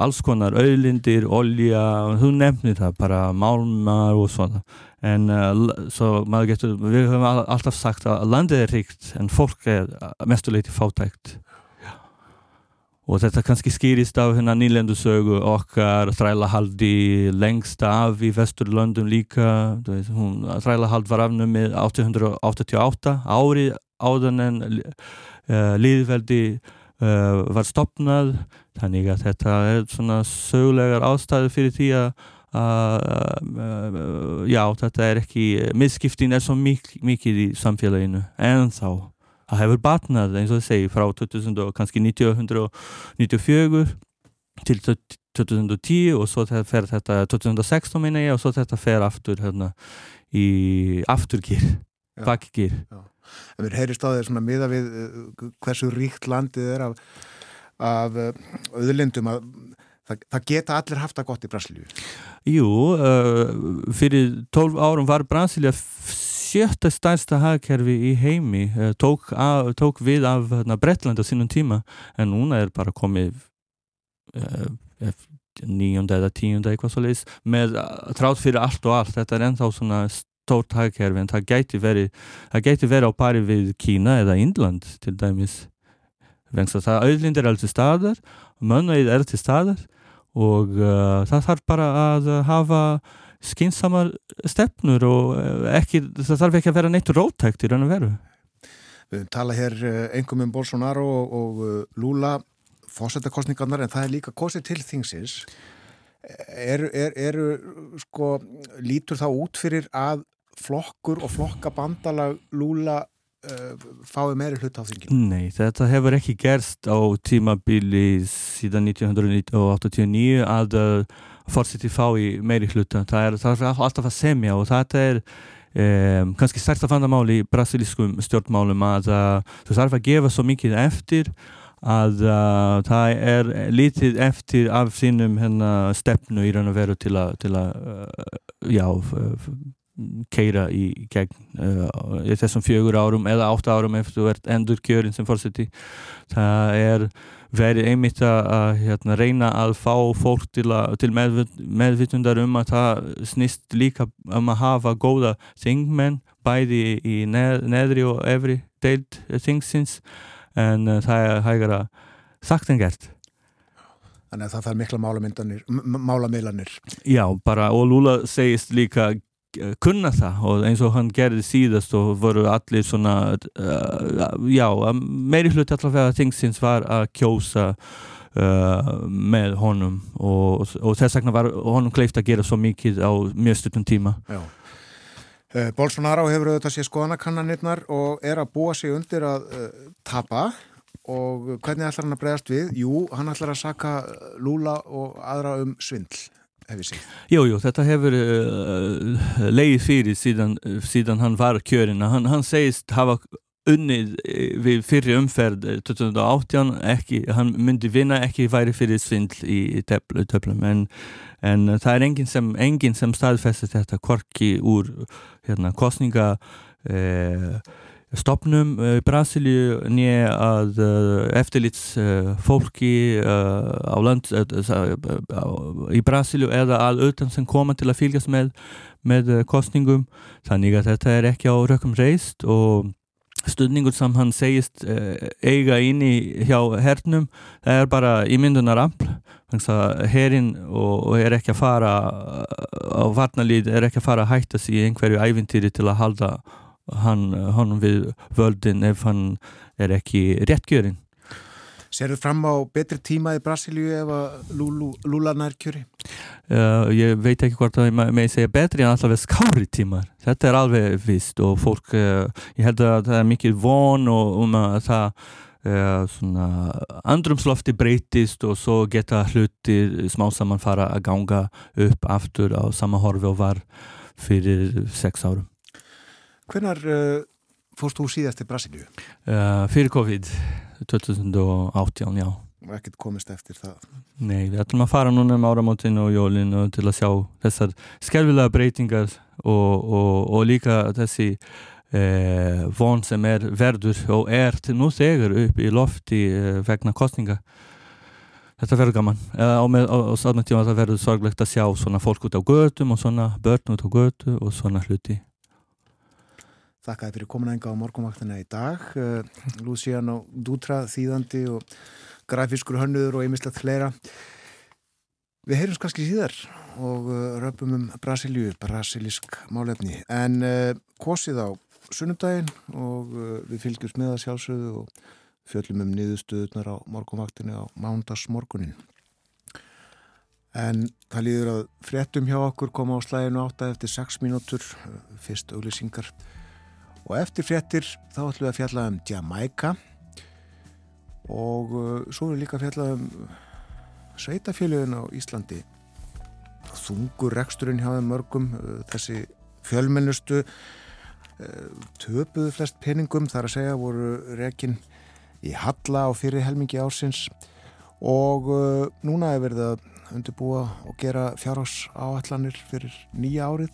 alls konar auðlindir, olja þú nefnir það, bara málmar og svona en uh, svo maður getur, við höfum alltaf sagt að landið er ríkt en fólk er mestuleiti fátækt. Og þetta kannski skýrist af hérna nýlendu sögu okkar þrælahaldi lengst af í vesturlöndum líka. Veist, hún, þrælahald var afnumið 1888 ári áðan en uh, líðveldi uh, var stopnað þannig að þetta er svona sögulegar ástæðu fyrir því að uh, já, þetta er ekki misskiptin er svo mik mikið í samfélaginu. En þá það hefur batnað eins og það segi frá 2000 og kannski 1994 til 2010 og svo þetta fer þetta 2016 minna ég og svo þetta fer aftur hérna í afturgýr bakkgýr En við heyrist á þeir svona miða við uh, hversu ríkt landið er af, af auðlindum að það, það geta allir haft það gott í Brasilíu. Jú, uh, fyrir 12 árum var Brasilia sjötta stærsta hagkerfi í heimi uh, tók, að, tók við af hérna, Bretland á sínum tíma en núna er bara komið uh, nýjunda eða tíunda eitthvað svo leiðis með trátt fyrir allt og allt þetta er ennþá svona stórt hagkerfi en það gæti verið það gæti verið á pari við Kína eða Indland til dæmis vegna það auðlind er til staðar mönnauð er til staðar og uh, það þarf bara að hafa skinsamar stefnur og ekki, það þarf ekki að vera neitt rótækt í raun og veru. Við tala hér engum um Bolsonaro og, og Lula fósettakostningarnar en það er líka kostið til þingsins eru, er, eru sko lítur það út fyrir að flokkur og flokkabandalag Lula uh, fái meiri hlut á þinginu? Nei, þetta hefur ekki gerst á tímabili síðan 1989 að uh, fórseti fá í meiri hluta. Það er, það er alltaf að semja og þetta er um, kannski stærsta vandamál í brasilískum stjórnmálum að uh, þú þarf að gefa svo mikið eftir að uh, það er lítið eftir af sínum hérna, stefnu í raun og veru til að, til að uh, já, keira í gegn uh, í þessum fjögur árum eða átt árum eftir þú ert endur kjörin sem fórseti það er verið einmitt að hérna, reyna að fá fólk til, að, til meðvit, meðvitundar um að það snýst líka um að hafa góða þingmenn bæði í neð, neðri og efri deild þingsins en uh, það er hægara sagt en gert. Þannig að það þarf mikla málameilanir Já, bara og Lula segist líka kunna það. Og eins og hann gerði síðast og voru allir svona uh, já, meiri hlut allavega þingsins var að kjósa uh, með honum. Og, og þess vegna var honum kleift að gera svo mikið á mjög stundum tíma. Já. Uh, Bolsonaro hefur auðvitað sér skoðanakannanirnar og er að búa sig undir að tapa. Og hvernig ætlar hann að bregðast við? Jú, hann ætlar að saka Lula og aðra um svindl Jú, jú, þetta hefur uh, leið fyrir síðan, síðan hann var kjörina. Hann, hann segist hafa unnið eh, við fyrir umferð eh, 2018 ekki, hann myndi vinna ekki væri fyrir svindl í, töflum, en, en það er enginn sem, engin sem staðfestir þetta korki úr hérna, kostninga eh, stopnum í uh, Brasilíu nýja að uh, eftirlits uh, fólki á land í Brasilíu eða að utan sem koma til að fylgjast með, með kostningum þannig að þetta er ekki á rökkum reist og stundningur sem hann segist eiga inn í hjá hernum er bara ímyndunar ampl herinn og, og er ekki að fara á varnalíð er ekki að fara að hætta sig í einhverju ævintýri til að halda hann, hann við völdin ef hann er ekki réttgjörinn. Serðu fram á betri tíma í Brasilíu ef að Lula nær kjöri? Uh, ég veit ekki hvort að ég með segja betri en alltaf skári tímar. Þetta er alveg vist og fólk, uh, ég held að það er mikið von og um að það uh, svona andrumslofti breytist og svo geta hluti smá saman fara að ganga upp aftur á sama horfi og var fyrir sex árum. Hvernar uh, fórst þú síðast til Brasilíu? Uh, fyrir COVID 2018, já. Og ekkert komist eftir það? Nei, við ætlum að fara núna um áramótinu og jólinu til að sjá þessar skerfilega breytingar og, og, og líka þessi eh, von sem er verður og er til nú þegar upp í lofti eh, vegna kostninga. Þetta verður gaman og á saman tíma það verður sorglegt að sjá svona fólk út á götum og svona börn út á götu og svona hluti. Þakkaði fyrir komin enga á morgumvaktina í dag. Uh, Luciano Dutra, þýðandi og grafískur hönnuður og einmislegt fleira. Við heyrjum kannski síðar og uh, röpum um Brasilíu, brasilísk málefni. En uh, kosið á sunnumdægin og við fylgjumst með það sjálfsögðu og fjöllum um niðurstöðunar á morgumvaktinu á mándagsmorgunin. En það líður að fréttum hjá okkur koma á slæginu átta eftir 6 mínútur, fyrst auglýsingar og eftir fréttir þá ætlum við að fjalla um Jamaica. Og uh, svo er líka að fjalla um sveitafélögin á Íslandi. Þungur reksturinn þeim mörgum uh, þessi fjölmennustu uh, töpuðu flest peningum þar að segja voru rekin í Halla á fyrir helmingi ársins. Og uh, núna er verið að undirbúa og gera fjárhás áallanir fyrir nýja árið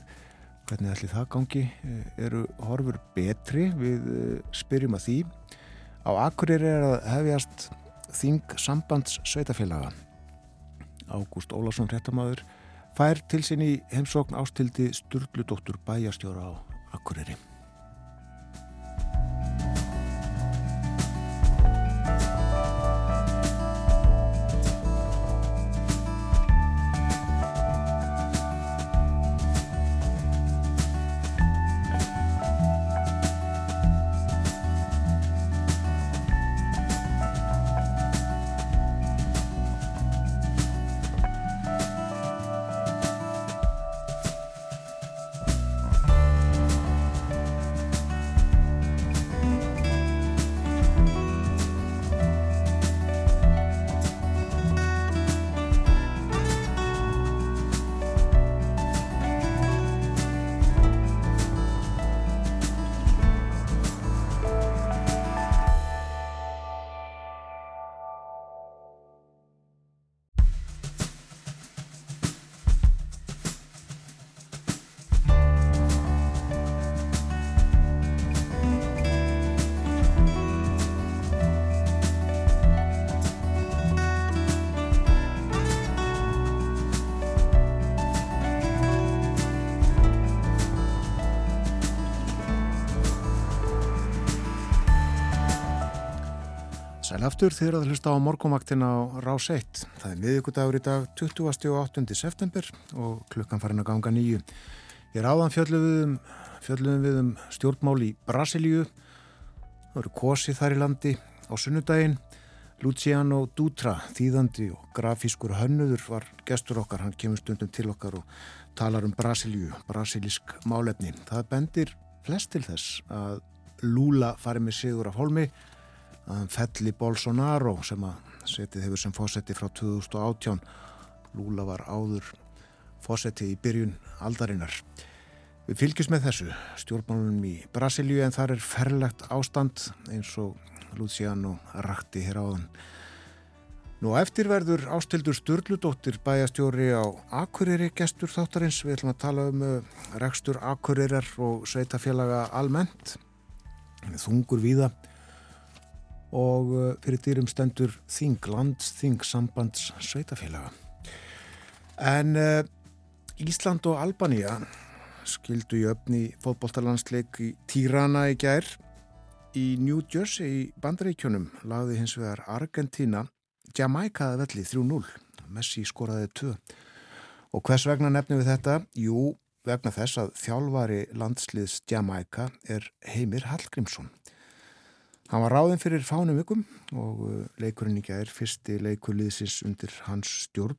Hvernig ætli það gangi? Eh, eru horfur betri? Við eh, spyrjum að því. Á Akureyri er að hefjast Þing sambands sveitafélaga. Ágúst Ólásson réttamaður fær til sinni heimsókn ástildi Sturldudóttur bæjastjóra á Akureyri. Sæl aftur þegar það hlusta á morgumvaktin á Rás 1. Það er miðugudagur í dag 28. september og klukkan farin að ganga nýju. Ég er áðan fjöldluðum fjöldluðum við um stjórnmál í Brasilíu. Það eru kosi þar í landi á sunnudaginn. Luciano Dutra, þýðandi og grafískur hönnuður var gestur okkar. Hann kemur stundum til okkar og talar um Brasilíu, brasilísk málefni. Það bendir flest til þess að Lula fari með sigur af holmi að hann felli Bolsonaro sem að setið hefur sem fósetti frá 2018 Lula var áður fósetti í byrjun aldarinnar Við fylgjum með þessu stjórnmálunum í Brasilíu en þar er ferlegt ástand eins og Luciano rakti hér áðan. Nú eftir verður ástildur Sturludóttir bæjastjóri á Akureyri gestur þáttarins. Við ætlum að tala um uh, rekstur Akureyrar og sveitafélaga almennt. Þungur víða og uh, fyrir dýrum stendur Þing lands, Þing sambands sveitafélaga. En uh, Ísland og Albanía skildu í öfni fótbolltalandsleik í Tirana í gær. Í New Jersey í bandaríkjónum lagði hins vegar Argentina Jamaica velli 3-0. Messi skoraði 2. Og hvers vegna nefnum við þetta? Jú, vegna þess að þjálfari landsliðs Jamaica er Heimir Hallgrímsson. Hann var ráðinn fyrir fánum ykkum og uh, leikurinn í gær fyrsti leikurliðsins undir hans stjórn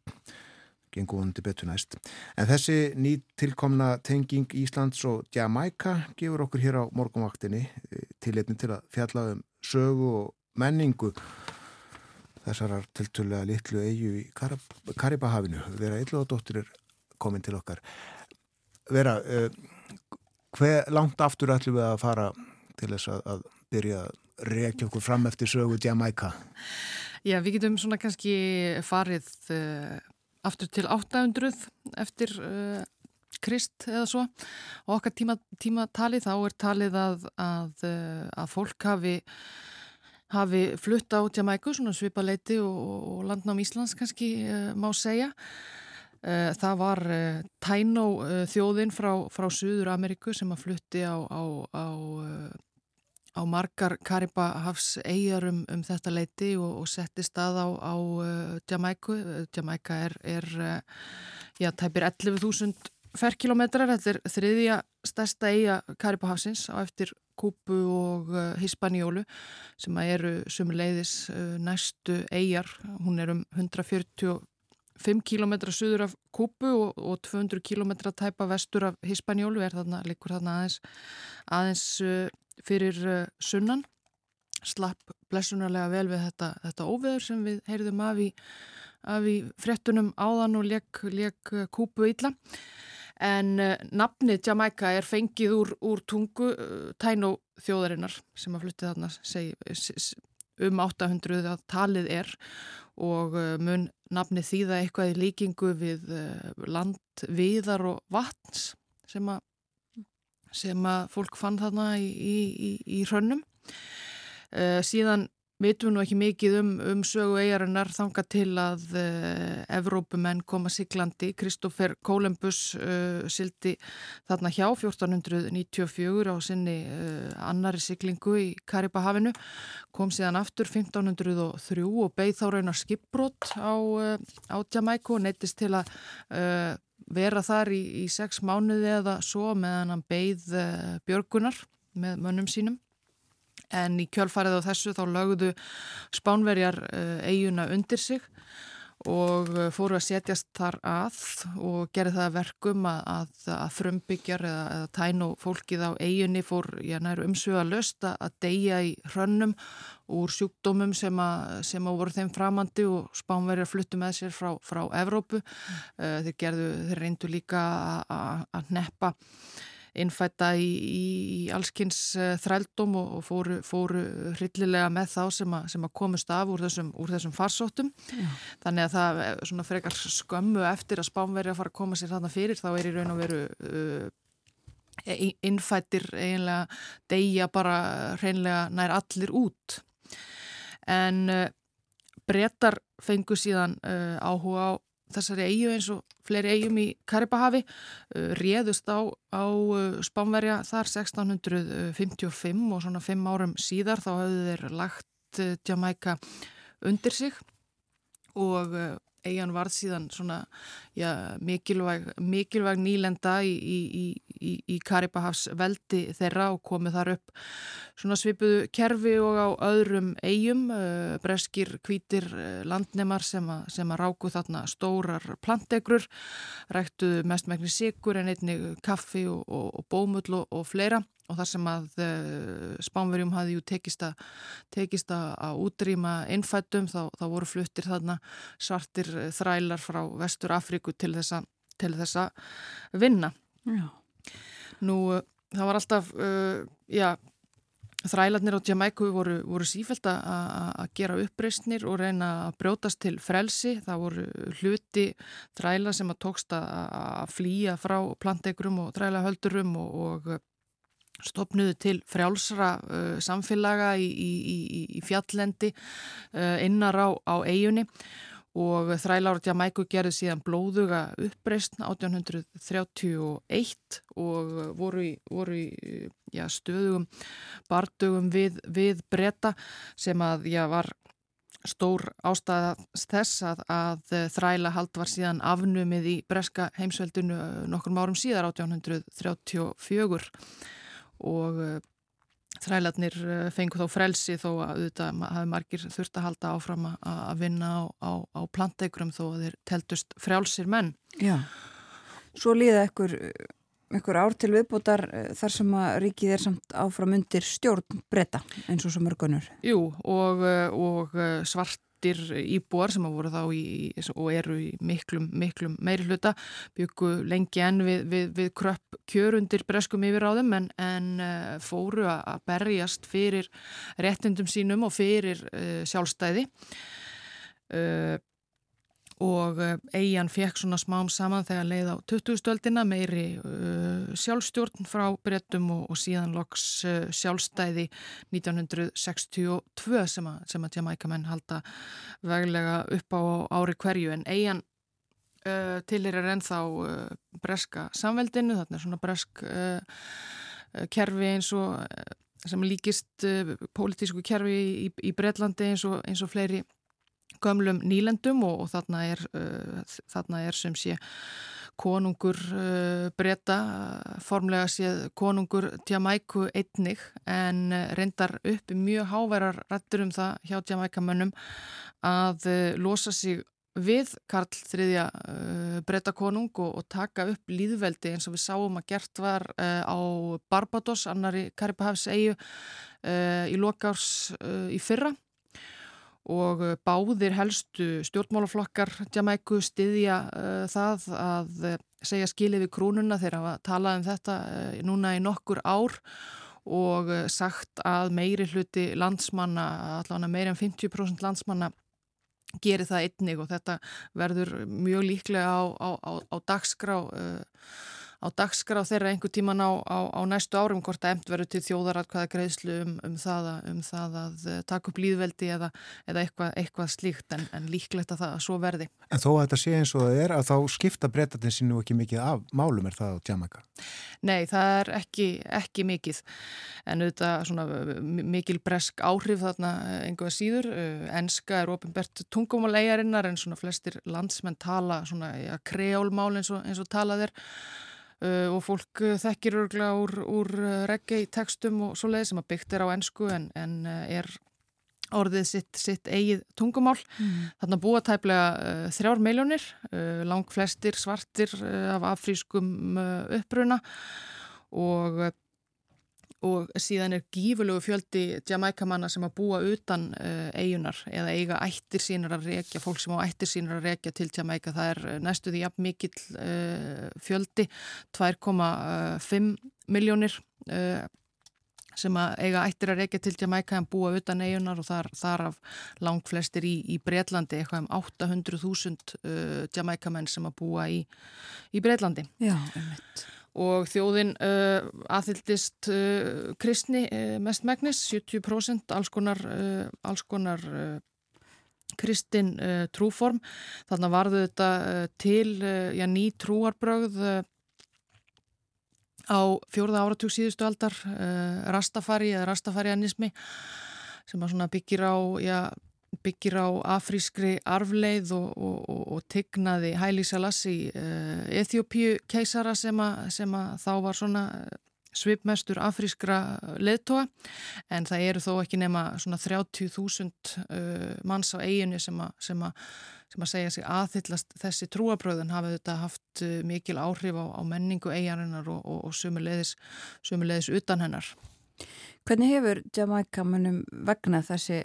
gengur vonandi betur næst. En þessi nýtt tilkomna tenging Íslands og Jamaica gefur okkur hér á morgumvaktinni eh, til einnig til að fjalla um sögu og menningu þessarar tiltölulega litlu eigu í Karab Karibahafinu. Vera Eilóðadóttir er komin til okkar. Vera, uh, hver langt aftur ætlum við að fara til þess að byrja að rekja okkur fram eftir sögu Jamaica? Já, við getum svona kannski farið uh, aftur til 800 eftir uh, Krist eða svo og okkar tíma, tíma þá er talið að, að, að fólk hafi hafi flutt á Jamaica, svona svipaleiti og, og landnám Íslands kannski uh, má segja. Það var Taino þjóðin frá, frá Suður Ameriku sem að flutti á, á, á, á margar Karibahafs eigjar um, þetta leiti og, og setti stað á Jamaica. Jamaica er, er já, tæpir 11.000 ferkilometrar, þetta er þriðja stærsta eiga Karibahafsins á eftir Kúpu og uh, Hispaníólu sem eru sumuleiðis uh, næstu eigjar. Hún er um 145 km suður af Kúpu og, og 200 km tæpa vestur af Hispaníólu er þarna, líkur þarna aðeins, aðeins uh, fyrir sunnan. Slapp blessunarlega vel við þetta, þetta óveður sem við heyrðum af í, af í frettunum áðan og leik Kúpu illa. En nafnið Jamaica er fengið úr, úr tungu uh, Taino þjóðarinnar sem að flutti þarna seg, um 800 að talið er og uh, mun nafnið þýða eitthvað í líkingu við land viðar og vatns sem að, sem að fólk fann þarna í, í, í hrönnum. Síðan vitum nú ekki mikið um, um sögu eigarinnar þanga til að uh, Evrópumenn koma siglandi. Kristófer Kólembus uh, sildi þarna hjá 1494 á sinni uh, annari siglingu í Karibahafinu, kom síðan aftur 1503 og beigð þá raunar skipbrott á, á Jamaica og neittist til að vera þar í, í sex mánuði eða svo meðan hann beigð björgunar með mönnum sínum en í kjölfarið á þessu þá lögðu spánverjar eiguna undir sig og fóru að setjast þar að og gerði það verkum að, að, að frumbyggjar eða, eða tænu fólkið á eiginni fór umsöga löst að deyja í hrönnum úr sjúkdómum sem að, sem að voru þeim framandi og spánverjar fluttu með sér frá, frá Evrópu. Mm. Þeir, gerðu, þeir reyndu líka að neppa innfætta í, í allskynns eh, þrældum og, og fóru, fóru hryllilega með þá sem að, sem að komast af úr þessum, úr þessum farsóttum. Já. Þannig að það er svona frekar skömmu eftir að spánveri að fara að koma sér þarna fyrir þá er í raun og veru uh, innfættir eiginlega deyja bara hreinlega nær allir út. En uh, brettar fengu síðan uh, áhuga á þessari eigu eins og fleiri eigum í Karibahavi uh, réðust á, á uh, Spánverja þar 1655 og svona fimm árum síðar þá hafðu þeir lagt uh, Jamaica undir sig og eigin varð síðan svona já, mikilvæg, mikilvæg nýlenda í, í, í, í Karibahafs veldi þeirra og komið þar upp svona svipuðu kerfi og á öðrum eigum, uh, breskir kvítir uh, landnemar sem, a, sem að ráku þarna stórar plantegrur, ræktuðu mestmækni sigur en einnig kaffi og, og, og bómull og, fleira og þar sem að uh, Spánverjum hafði ju tekist að, tekist að útrýma innfættum þá, þá voru fluttir þarna svartir þrælar frá Vestur Afríku til þessa, til þessa vinna. Já. Nú, uh, það var alltaf, uh, já, þrælarnir á Jamaiku voru, voru sífælt að gera uppreysnir og reyna að brjótast til frelsi. Það voru hluti þræla sem að tókst að flýja frá plantegrum og þrælahöldurum og, og stopnuðu til frjálsra uh, samfélaga í, í, í, í fjallendi uh, innar á, á eigunni og þrælára Jamaiku gerði síðan blóðuga uppreysn 1831 og voru í, voru í já, stöðugum bardugum við, við breyta sem að já, var stór ástæða þess að, að þræla hald var síðan afnumið í breska heimsveldinu nokkur árum síðar 1834 og þrælarnir uh, fengu þá frelsi þó að auðvitað hafi margir þurft að halda áfram að vinna á, á, á planteigrum þó að þeir teltust frjálsir menn. Já, svo líða ykkur, ykkur ár til viðbútar uh, þar sem að ríkið er samt áfram undir stjórn breyta eins og svo mörgunur. Jú, og, og svart flestir íbúar sem að voru þá í, og eru í miklum, miklum meiri hluta byggu lengi enn við, við, við kröpp kjörundir breskum yfir á þeim en, en uh, fóru að berjast fyrir réttundum sínum og fyrir uh, sjálfstæði. Uh, og eigin fekk svona smám saman þegar leið á 20-stöldina meiri uh, sjálfstjórn frá brettum og, og síðan loks uh, sjálfstæði 1962 sem að, sem að Jamaica-menn halda veglega upp á ári hverju. En eigin uh, til er ennþá breska samveldinu, þarna er svona bresk kerfi eins og sem líkist pólitísku kerfi í, í Breitlandi eins og, eins og fleiri gömlum nýlendum og, og þarna, er, uh, þarna er sem sé konungur uh, breyta, formlega séð konungur Jamaiku einnig en uh, reyndar upp mjög háverar rættur um það hjá Jamaikamönnum að uh, losa sig við Karl III uh, breyta konung og, og taka upp líðveldi eins og við sáum að gert var uh, á Barbados, annari Karibahafs eigu uh, í lokárs uh, í fyrra og uh, báðir helstu stjórnmálaflokkar Jamaiku styðja uh, það að uh, segja skilið við krúnuna þegar hafa talað um þetta uh, núna í nokkur ár og uh, sagt að meiri hluti landsmanna, allavega meiri en 50% landsmanna gerir það einnig og þetta verður mjög líklega á, á, á, á dagskrá á dagskrá þeirra einhver tíman á, á, á næstu árum hvort að emt verður til þjóðaratkvæða greiðslu um, um, það að, um það að eh, taka upp líðveldi eða, eða eitthvað, eitthvað slíkt en, en líklegt að það að svo verði. En þó að þetta sé eins og það er að þá skipta breytatin sín nú ekki mikið af málum er það á Jamaica? Nei, það er ekki, ekki mikið en auðvitað svona mikil bresk áhrif þarna einhverja síður. Enska er ofinbert tungumáleigarinnar en svona flestir landsmenn tala svona ja, kreólmál eins og, eins og talað er Uh, og fólk uh, þekkir örgla úr, úr uh, reggae tekstum og svo leið sem að byggt er á ennsku en, en er orðið sitt, sitt eigið tungumál. Mm. Þannig að búa tæplega þrjár miljónir, lang flestir svartir af afrískum uppruna og og síðan er gífurlegu fjöldi Jamaica-manna sem að búa utan uh, eigunar eða eiga ættir sínur að rekja, fólk sem á ættir sínur að rekja til Jamaica, það er næstuði jafn mikill uh, fjöldi 2,5 miljónir uh, sem að eiga ættir að rekja til Jamaica en búa utan eigunar og þar, þar af langt flestir í, í Breitlandi eitthvað um 800.000 Jamaica-menn sem að búa í, í Breitlandi Já, einmitt og þjóðin uh, aðhyldist uh, kristni uh, mest megnis, 70% alls konar, alls konar kristin trúform. Þannig varðu þetta til já, ný trúarbröð á fjórða áratug síðustu aldar, rastafari eða rastafarianismi sem byggir á já, byggir á afrískri arfleið og, og, og, og tignaði Haile Selassie uh, Eþjópíu keisara sem, a, sem að þá var svona svipmestur afrískra leðtoga en það eru þó ekki nema svona 30.000 uh, manns á eiginu sem að, sem að, sem að segja sig aðhyllast þessi trúabröðun hafið þetta haft mikil áhrif á, á menningu eigarinnar og sumulegðis, sumulegðis utan hennar. Hvernig hefur Jamaica munum vegna þessi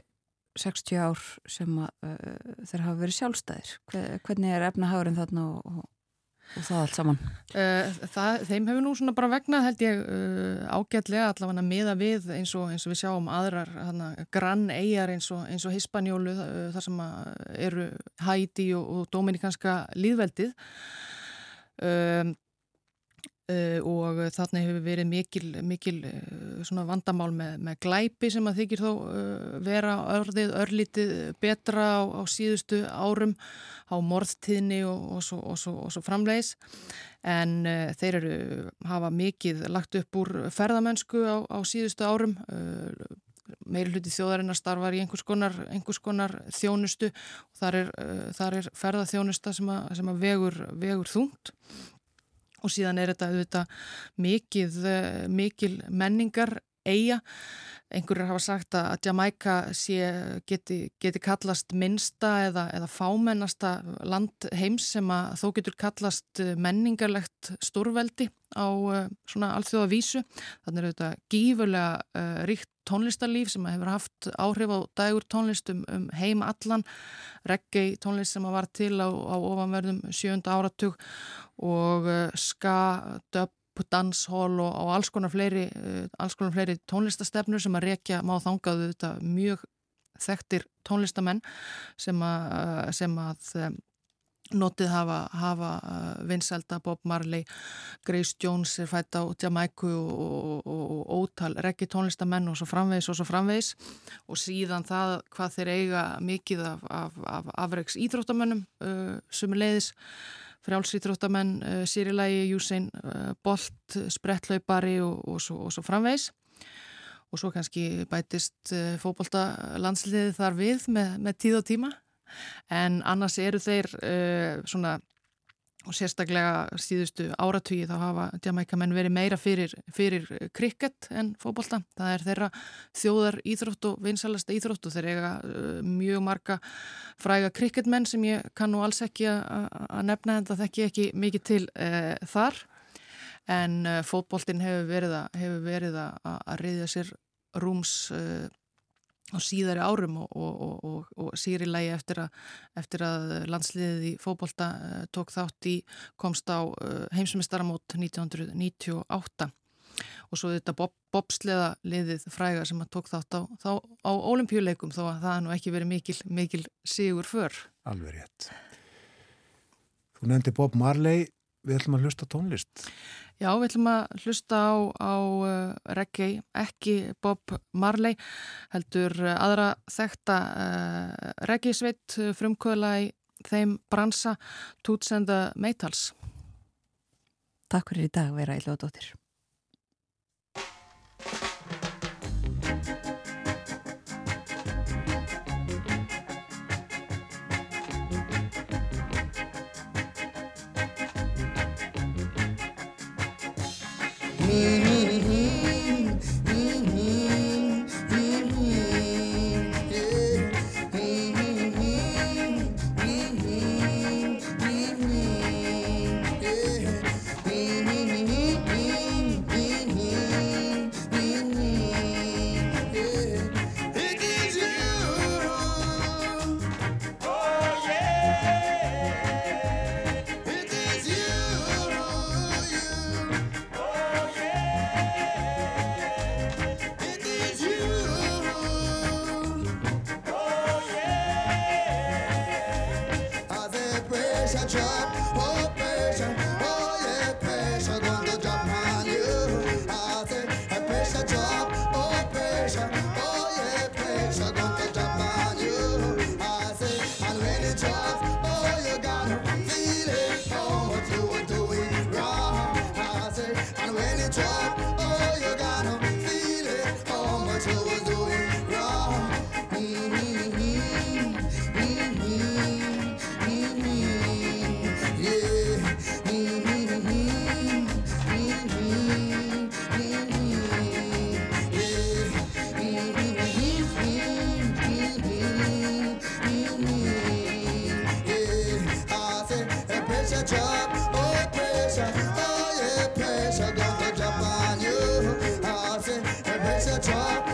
60 ár sem að, uh, þeir hafa verið sjálfstæðir hvernig er efnahagurinn þarna og, og og það allt saman? Uh, það, þeim hefur nú svona bara vegnað held ég uh, ágætlega allavega miða við eins og, eins og við sjáum aðrar hana, grann eigjar eins og, Hispanjólu þar sem eru og, og Dominikanska líðveldið um, og þarna hefur verið mikil, mikil vandamál með, með glæpi sem að þykir þó vera örðið, örlítið betra á, á síðustu árum á morðtíðni og, og, svo, og, svo, og svo framleis en uh, þeir eru hafa mikið lagt upp úr ferðamennsku á, á síðustu árum. Uh, meiri hluti þjóðarinnar starfar í einhvers konar, einhvers konar þjónustu og þar er, uh, er ferðaþjónusta sem að, sem að vegur, vegur þungt og síðan er þetta, þetta mikið, mikil menningar eiga einhverjur hafa sagt að Jamaica sé, geti, geti kallast minnsta eða, eða fámennasta land heims sem að þó getur kallast menningarlegt stórveldi á uh, svona alþjóða vísu. Þannig er þetta gífurlega uh, ríkt tónlistarlíf sem hefur haft áhrif á dagur tónlistum um heim allan, reggae tónlist sem var til á, á ofanverðum sjönda áratug og uh, ska, dub danshól og, og alls konar fleiri, konar fleiri tónlistastefnur sem að rekja má þangaðu þetta mjög þekktir tónlistamenn sem að, uh, sem að notið hafa, hafa uh, vinselda Bob Marley, Grace Jones er fætt á Jamaica og, og, og ótal reggi tónlistamenn og svo framvegs og svo framvegs og síðan það hvað þeir eiga mikið af, af, af afreiks íþróttamönnum uh, sumulegðis frjálsýtróttamenn, uh, eh, Sýrilægi, Júsein, uh, Bolt, Sprettlaupari og, og, svo, svo framvegs og svo kannski bætist eh, fókbólta landsliði þar við með, með tíð og tíma en annars eru þeir svona og sérstaklega síðustu áratvíi þá hafa Jamaica-menn verið meira fyrir, fyrir krikett en fókbólta. Það er þeirra þjóðar íþrótt og vinsalasta íþrótt og þeir eiga uh, mjög marga fræga krikettmenn sem ég kannu alls ekki að nefna en það þekki ekki mikið til uh, þar en uh, fókbóltin hefur verið að, hefur verið að, að reyðja sér rúms á síðari árum og, og, og, og síri lægi eftir, eftir að landsliðið í fókbólta uh, tók þátt í komst á uh, heimsumistaramót 1998 og svo þetta bob, bobsleða liðið fræga sem að tók þátt á, á, á olimpíuleikum þó að það er nú ekki verið mikil, mikil sigur för. Alveg rétt. Þú nefndi Bob Marley, við ætlum að hlusta tónlist. Já, við ætlum að hlusta á, á uh, reggae, ekki Bob Marley, heldur uh, aðra þekta uh, reggae sveit uh, frumkvöla í þeim bransa Toots and the Maytals. Takk fyrir í dag, vera Íljóða water.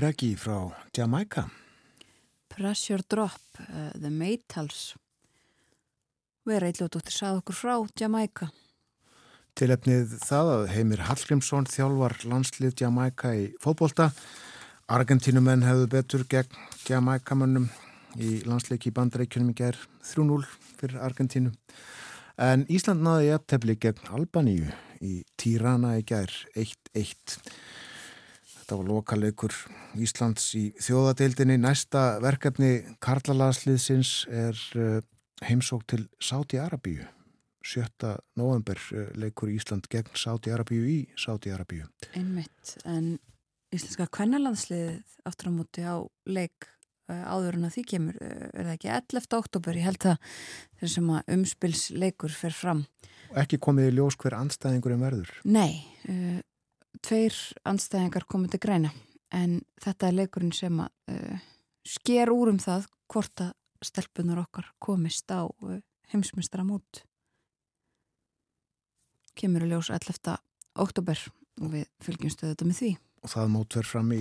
Reggi frá Jamaica. Pressure Drop, uh, The Maytals. Vera Eiljóðdóttir sagði okkur frá Jamaica. Tilefnið það að Heimir Hallgrímsson þjálfar landslið Jamaica í fótbolta. Argentínumenn hefðu betur gegn Jamaica-mönnum í landsleiki í bandarækjunum í gerð 3-0 fyrir Argentínu. En Ísland náði í aftefli gegn Albaníu í Tirana í gerð 1-1. Þetta var lokaleikur Íslands í þjóðadeildinni. Næsta verkefni Karlalagsliðsins er uh, heimsók til Sáti-Arabíu. 7. november uh, leikur Ísland gegn Sáti-Arabíu í Sáti-Arabíu. Einmitt, en íslenska kvennalandsliðið aftur á móti á leik uh, áður en að því kemur, er það ekki 11. oktober, ég held það þeir sem að umspilsleikur fer fram. Ekki komið í ljós hver andstæðingurinn verður. Nei, tveir andstæðingar komið til græna, en þetta er leikurinn sem að uh, sker úr um það hvort að stelpunar okkar komist á uh, heimsmyndstara mót. Kemur í ljós 11. oktober og við fylgjumstu þetta með því. Og það mót verð fram í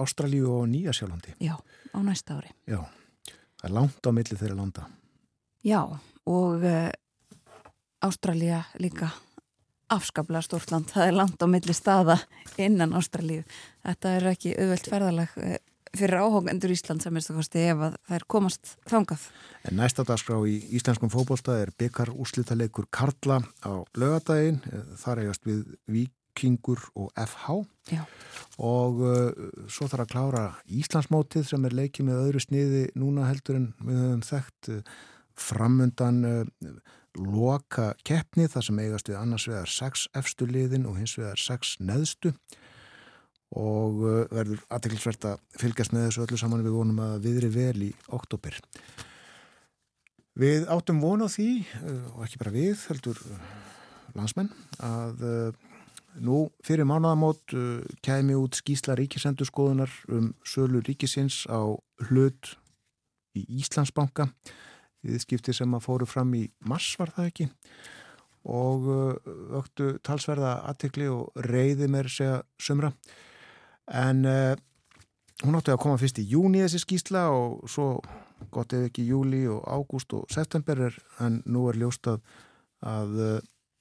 Ástralíu og Nýjasjálandi. Já, á næsta ári. Já, það er langt á milli þeirra landa. Já, og uh, Ástralía líka afskaplega stórt land. Það er langt á milli staða innan Ástralíu. Þetta er ekki auðvelt ferðalag uh, fyrir áhókendur Ísland sem er stakkosti ef að það er komast þangað. En næsta dagskrá í íslenskum fókbólta er byggar úrslitaleikur Karla á lögadaginn. Þar eigast við Vikingur og FH. Já. Og uh, svo þarf að klára Íslandsmótið sem er leikið með öðru sniði núna heldur en við höfum þekkt uh, framundan uh, loka keppni þar sem eigast við annars vegar sex efstu liðin og hins vegar sex neðstu. Og uh, verður aðteklisvert að fylgjast með þessu öllu saman. Við vonum að viðri vel í oktober. Við áttum von á því, uh, og ekki bara við, heldur uh, landsmenn, að nú fyrir mánuðamót kæmi út skísla ríkisendurskoðunar um sölu ríkisins á hlut í Íslandsbanka viðskipti sem að fóru fram í mars var það ekki? Og vöktu talsverða aðtekli og reyði mér segja sumra. En uh, hún átti að koma fyrst í júni þessi skýsla og svo gott eða ekki júli og ágúst og september er, en nú er ljóst að, uh,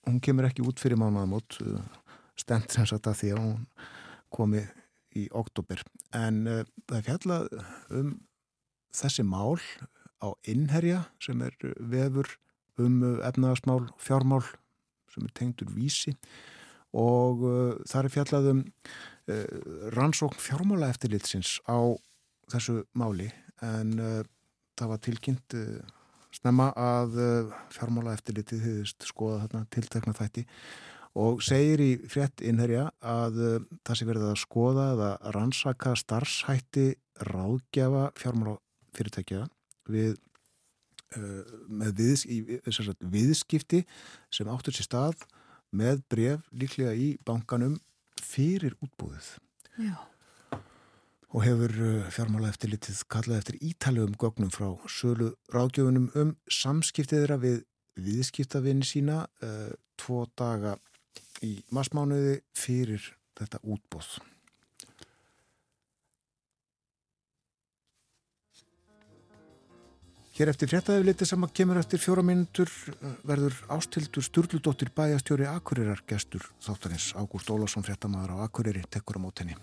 hún kemur ekki út fyrir mánuðamót uh, stemt sem sagt að því að hún komi í oktober en það er fjallað um þessi mál á innherja sem er vefur um efnaðasmál, fjármál sem er tengdur vísi. Og uh, það er fjallað um uh, rannsókn fjármála eftirlitsins á þessu máli. En uh, það var tilkynnt snemma að fjármála eftirlitið hefðist skoða þarna tiltekna þætti. Og segir í frétt innherja að það sé verið að skoða eða rannsaka starfshætti ráðgjafa fjármála fyrirtækja við með viðs, í, sagt, viðskipti sem áttur sér stað með bref líklega í bankanum fyrir útbúðið Já. og hefur fjármála eftir litið kallað eftir ítalegum gögnum frá sölu ráðgjöfunum um samskiptið þeirra við viðskiptavinni sína uh, tvo daga í marsmánuði fyrir þetta útbúð Hér eftir fréttaðið sem að kemur eftir fjóra minútur verður ástildur Sturldóttir bæjastjóri Akureyrar gestur þáttanins Ágúst Ólásson fréttamaður á Akureyri tekkur á mótenni.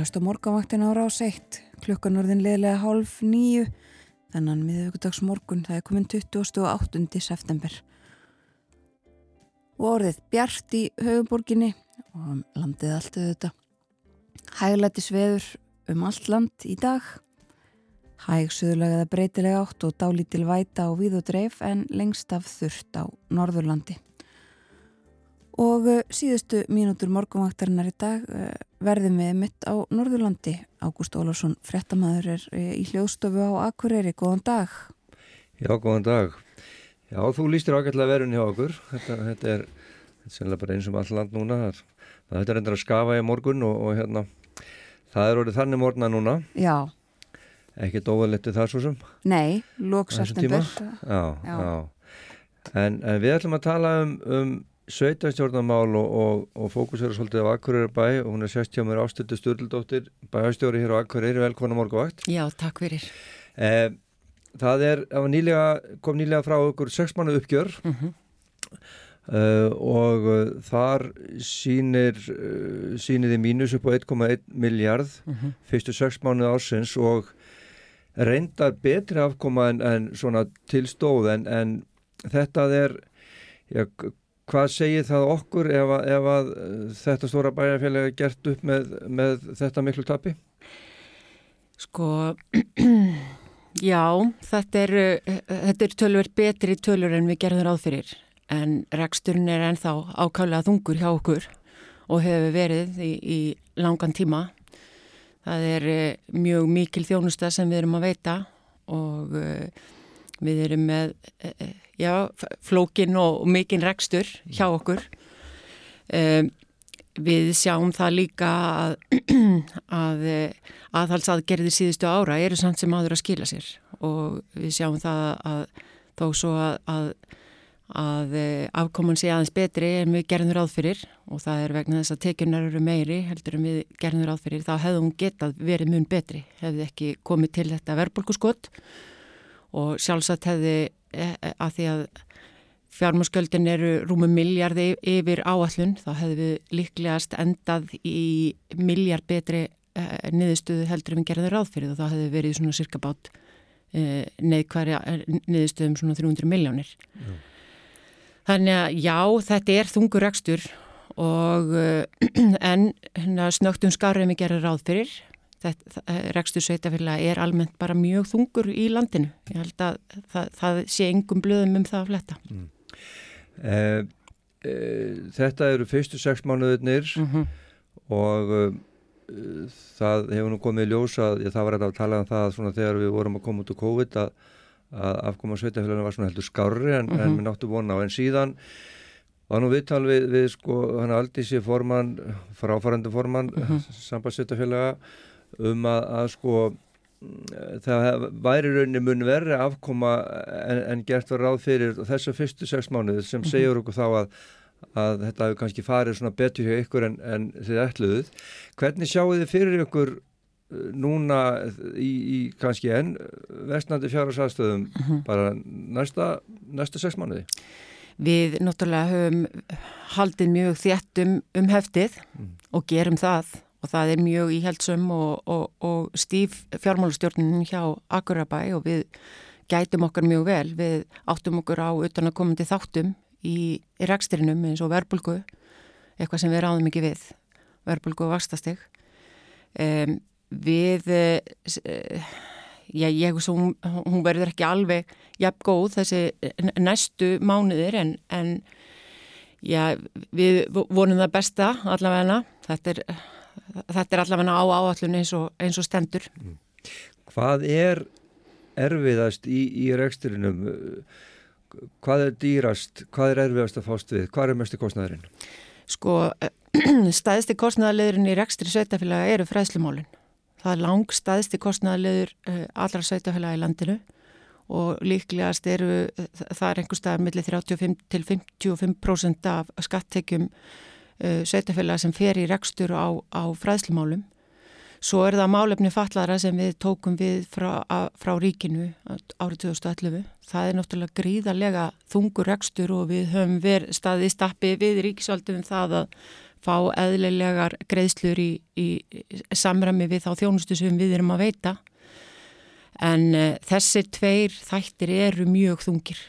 Að hlusta morgunvaktin ára á seitt. Klukkan orðin liðlega hálf nýju. Þennan miðugudags morgun það er komin 28. september. Og orðið bjart í höfuborginni og um landið allt auðvitað. Hæglæti sveður um allt land í dag. Hæg suðulegaða breytilega átt og dálítil væta á víð og dreif en lengst af þurft á Norðurlandi. Og uh, síðustu mínútur morgunvaktarinnar í dag uh, verðum við mitt á Norðurlandi. Ágúst Ólafsson, frettamæður er uh, í hljóðstofu á Akureyri. Góðan dag. Já, góðan dag. Já, þú lístir ágætlega verun hjá okkur. Þetta, þetta er, sennilega bara eins og all land núna. Þetta er endur að skafa í morgun og, og hérna, það er orðið þannig morgna núna. Já, Ekkert óvallettu það svo sem. nei, lók Á þessum tíma? september. Já, Já. já. En, en við ætlum að tala um, um sveitastjórnarmál og, og, og fókusera svolítið á Akureyri bæ og hún er sérst hjá mér ástötu Sturldóttir, bæjastjóri hér á Akureyri, velkona morguvakt. Já, takk fyrir. Eh, það er, nýlega, kom nýlega frá okkur sex mánu uppgjör Mm uh, og uh, þar sýnir, uh, sýnir þið mínus upp á 1,1 miljard Mhm. fyrstu sex mánu ársins og reyndar betri afkoma en, en svona tilstóð en, en þetta er, já, hvað segir það okkur ef að, ef að uh, þetta stóra bæjarfélag er gert upp með, með þetta miklu tapi? Sko, já, þetta er, uh, þetta er tölver betri tölur en við gerðum ráð fyrir. En reksturinn er ennþá ákálega þungur hjá okkur og hefur verið í, í langan tíma. Það er uh, mjög mikil þjónusta sem við erum að veita og við erum með já, flókin og, og mikinn rekstur hjá okkur. Um, við sjáum það líka að, að eh, aðhalsaðgerðir síðustu ára eru samt sem áður að skila sér. Og við sjáum það að þó svo að, að, að eh, afkoman sé aðeins betri en við gerðum ráð fyrir og það er vegna þess að tekjunar eru meiri heldur en við gerðum ráð fyrir þá hefði hún getað verið mun betri hefði ekki komið til þetta verðbólkuskott og sjálfsagt hefði að því að fjármáskjöldin eru rúmu miljardi yfir áallun, þá hefðu við líklegast endað í miljard betri uh, niðurstöðu heldur en við gerðum ráð fyrir og þá hefðu verið svona cirka bát neðkværi niðurstöðum svona 300 miljónir. Þannig að já, þetta er þungur rekstur og en hérna, snögtum en við gerðum ráð fyrir. Þetta, rekstur sveitafélag er almennt bara mjög þungur í landinu. Ég held að það, það sé engum blöðum um það að fletta. Eh, eh, þetta eru fyrstu sex mánuðurnir Mm og uh, það hefur nú komið í ljós að ég, það var þetta að tala um það að svona þegar við vorum að koma út úr COVID að, að afkoma sveitafélaginu var svona heldur skárri en, en Mhm. við náttu vona á en síðan var nú viðtal við, við sko hann Aldísi formann, fráfærandi formann mm Mhm. sambandsveitafélaga um að, að sko mm, það væri rauninni mun verri afkoma en, en gert var ráð fyrir þessu fyrstu sex mánuði sem Mhm. segjur okkur þá að að þetta hefur kannski farið svona betur hjá ykkur en, en þið ætluðuð. Hvernig sjáu þið fyrir ykkur uh, núna í, í kannski enn vestnandi fjárhásastöðum bara næsta, næsta sex mánuði? Við náttúrulega höfum haldið mjög þétt um, um heftið Mm. og gerum það og það er mjög íhaldsum og, og, og stíf fjármálastjórnin hjá Akurabæ og við gætum okkar mjög vel. Við áttum okkur á utan að komandi þáttum í, í rekstrinum eins og verbulgu, eitthvað sem við ráðum ekki við, verbulgu og vakstastig. Um, við, uh, já, ég hugsa hún, hún verður ekki alveg jafn góð þessi n- næstu mánuðir en, en já, við vonum það besta allavega þetta er, þetta er allavega á áallun eins eins og stendur. Hvað er erfiðast í, í reksturinnum? Hvað er dýrast? Hvað er erfiðast að fást við? Hvað er mestu kostnæðurinn? Sko, staðisti kostnæðarleðurinn í rekstri sveitafélaga eru fræðslumálinn. Það er lang staðisti kostnæðarleður uh, allra sveitafélaga í landinu og líklegast eru, það er einhver staðar millir 35 til 55% af skattekjum uh, sveitafélaga sem fer í rekstur á, á fræðslumálum. Svo er það málefni fallara sem við tókum við frá, að, frá ríkinu árið 2011. Það er náttúrulega gríðarlega þungur rekstur og við höfum verið staðið stappi við ríkisvaldum það að fá eðlilegar greiðslur í, í samræmi við þá þjónustu sem við erum að veita en uh, þessir tveir þættir eru mjög þungir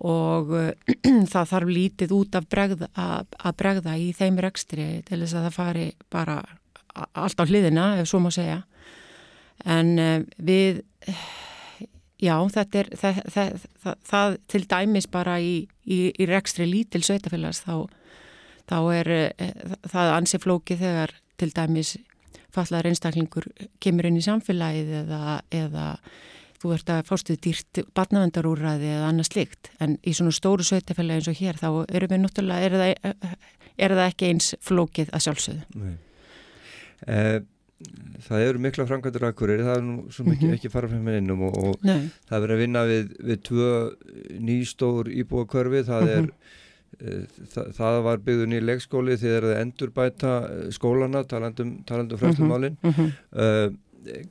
og uh, það þarf lítið út af bregða, að, að bregða í þeim rekstri til þess að það fari bara allt á hliðina ef svo má segja. En uh, við já þetta er það, það, það, það til dæmis bara í, í, í rekstri lítil sveitafélags þá, þá er það ansi flóki þegar til dæmis fallaður einstaklingur kemur inn í samfélagið eða, eða þú ert að fástuð dýrt barnavendarúræði eða annað slikt en í svona stóru sveitafélagi eins og hér þá erum við náttúrulega, er það, er það ekki eins flókið að sjálfsögðu eh, Það eru mikla framkvæmdur akkurir, það er nú svo mikið mm -hmm. ekki fara frá með innum og, og það er verið að vinna við, við tvö nýstór íbúa körfi, það er mm -hmm. Þa, það var byggðun í leikskóli þegar það endur bæta skólana talandum, talandum fræstumálin mm -hmm. uh,